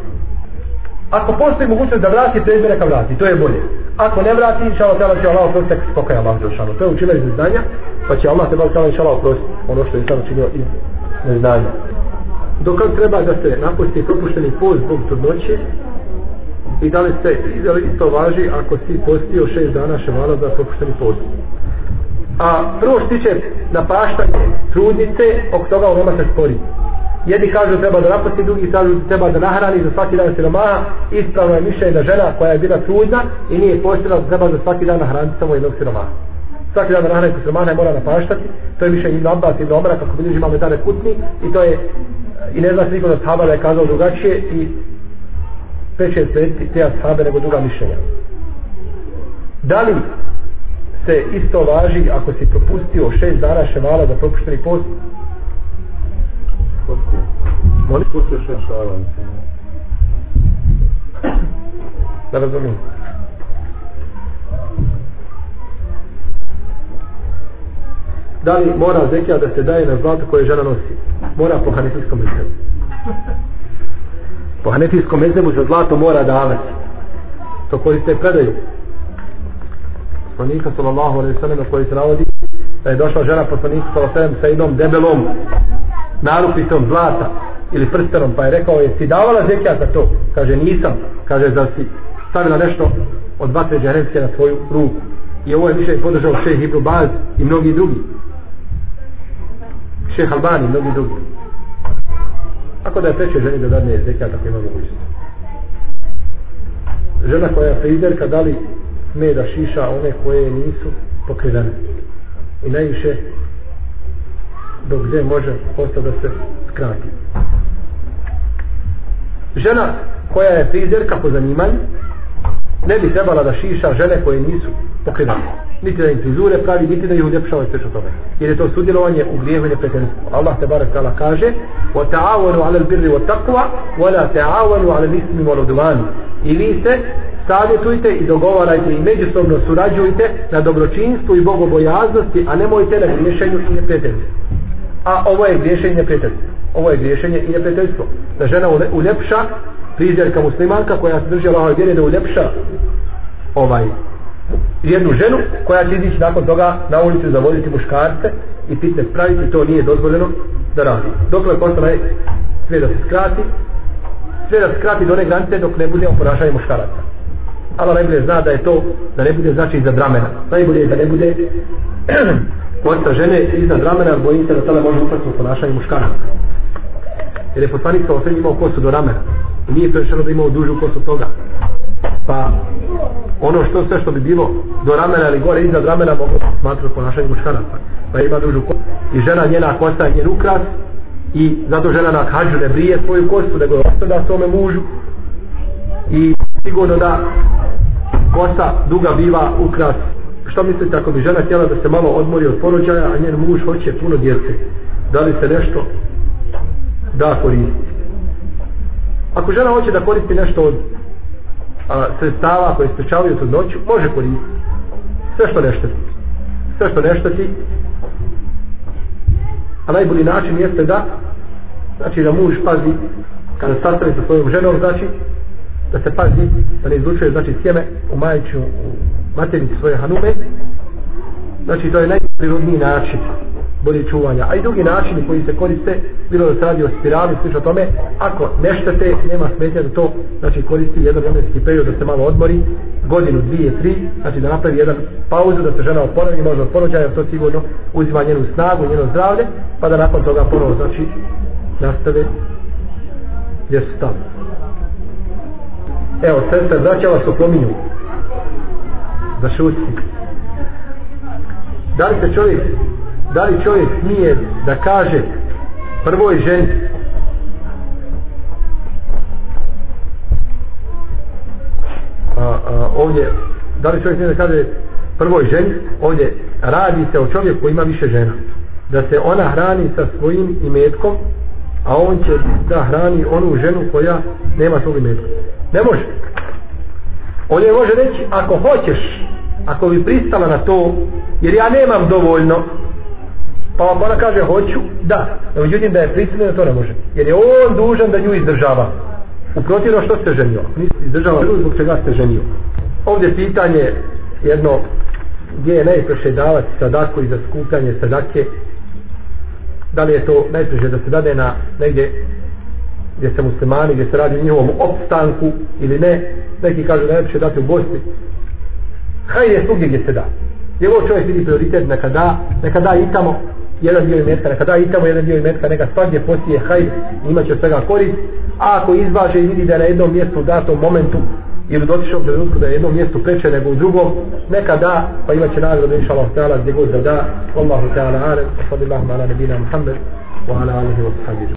Ako postoji mogućnost da vrati prezime, neka vrati, to je bolje. Ako ne vrati, šalo Allah, će Allah oprostiti, koliko je Allah došano. To je učila iz neznanja, pa će Allah teba tela šalo oprostiti ono što je sam učinio iz neznanja. Dok treba da se napusti propušteni post zbog trudnoće, I da li se da li isto važi ako si postio šest dana ševala za propušteni post? A prvo što tiče napaštanje trudnice, oko toga u se spori. Jedni kažu treba da napusti, drugi kažu treba da nahrani za svaki dan siromaha. Ispravno je mišljenje da žena koja je bila trudna i nije postila treba za svaki dan nahraniti samo jednog siromaha. Svaki dan nahraniti siromaha je mora napaštati. To je mišljenje Ibn Abbas i Ibn Omara kako bilježi imamo dane kutni i to je i ne zna se niko da sahaba da je kazao drugačije i peče se te ashabe nego druga mišljenja. Da li se isto važi ako si propustio šest dana ševala za propušteni post? Molim? Pustio šest ševala. Da razumijem. Da li mora zekija da se daje na zlato koje žena nosi? Mora po hanefijskom mezebu. Po hanefijskom mezebu za zlato mora davati. To koriste predaju poslanika sallallahu alaihi sallam koji se navodi da je došla žena poslanika sallallahu alaihi sa jednom debelom narukvicom zlata ili prstenom pa je rekao je si davala zekijat za to? Kaže nisam. Kaže da si stavila nešto od vatre džarenske na svoju ruku? I ovo je više podržao šeh Ibn Baz i mnogi drugi. Šeh Albani i mnogi drugi. Ako da je preče ženi da dadne zekijat tako ima mogućnost žena koja je frizerka da li sme da šiša one koje nisu pokrivene. I najviše dok gdje može ostao da se skrati. Žena koja je frizerka po zanimanju ne bi trebala da šiša žene koje nisu pokrivene. Niti da im frizure pravi, niti da ih uljepšava i sve što tome. Jer je to sudjelovanje u grijehu i neprijateljstvu. Allah te barek tala kaže وَتَعَوَنُوا عَلَى الْبِرِّ وَتَقْوَ وَلَا تَعَوَنُوا عَلَى الْإِسْمِ وَلُدْوَانِ I vi se savjetujte i dogovarajte i međusobno surađujte na dobročinstvu i bogobojaznosti, a nemojte na griješenju i neprijateljstvu. A ovo je griješenje i neprijateljstvo. Ovo je griješenje i neprijateljstvo. Da žena uljepša, prizirka muslimanka koja se drži Allahove vjere da uljepša ovaj jednu ženu koja će izići nakon toga na ulicu zavoditi muškarce i pitne spraviti, to nije dozvoljeno da radi. Dokle postane sve da se skrati, sve da se skrati do one granice dok ne bude oponašanje muškaraca. Allah najbolje zna da je to, da ne bude znači iza dramena. Najbolje je da ne bude kosta žene iza dramena, jer bojim se da tada može upati u ponašanje muškara. Jer je poslanik sa osrednji imao kosu do ramena. I nije prešeno da imao dužu kosu toga. Pa ono što sve što bi bilo do ramena ili gore iza ramena mogu smatrati ponašanje muškara. Pa, pa ima dužu kosu. I žena njena kosa je njen ukras i zato žena na hađu ne brije svoju kosu nego ostavlja svome mužu i sigurno da kosa duga biva ukras. Što mislite ako bi žena htjela da se malo odmori od porođaja a njen muž hoće puno djece? Da li se nešto da koristiti? ako žena hoće da koristi nešto od a, sredstava koje sprečavaju tu noću može koristiti. Sve što nešto sve što nešto ti a najbolji način jeste da znači da muž pazi kada sastavi sa svojom ženom znači da se pazi da ne izlučuje znači sjeme u majiću u materici svoje hanume. Znači to je najprirodniji način bolje čuvanja. A i drugi načini koji se koriste bilo da se radi o spirali slično tome ako ne štete, nema smetnja da to znači koristi jedan vremenski period da se malo odmori godinu, dvije, tri znači da napravi jedan pauzu da se žena oporavi možda od porođaja to sigurno uzima njenu snagu, njeno zdravlje pa da nakon toga ponovo znači nastave gdje su stavili Evo, sestra, braća vas opominju. Da šuti. Da li se čovjek, da li čovjek smije da kaže prvoj ženi a, a, ovdje, da li čovjek smije da kaže prvoj ženi, ovdje radi se o čovjeku koji ima više žena. Da se ona hrani sa svojim imetkom, a on će da hrani onu ženu koja nema svog imetka. Ne može. On je može reći, ako hoćeš, ako bi pristala na to, jer ja nemam dovoljno, pa ona kaže, hoću, da. No, međutim, da je pristala, to ne može. Jer je on dužan da nju izdržava. Uprotivno što ste ženio? Nisi izdržava ženu, zbog čega ste ženio? Ovdje pitanje jedno, gdje je najpreše davati sadaku i za skupljanje sadake, da li je to najpreže da se dade na negdje gdje se muslimani, gdje se radi o njihovom opstanku ili ne, neki kažu da ne dati u Bosni. Hajde je svugdje gdje se da. Gdje god čovjek vidi prioritet, neka da, neka da i tamo jedan dio imetka, neka da i tamo jedan dio imetka, neka svagdje posije hajde imat će svega korist. A ako izvaže i vidi da je na jednom mjestu u datom momentu ili dotišao trenutku da je jednom mjestu preče nego u drugom, neka da, pa imat će nagradu inša Allah ta'ala gdje god da da. Allahu ta'ala alem, sallallahu ala nebina Muhammed, wa ala alihi wa sahabihi.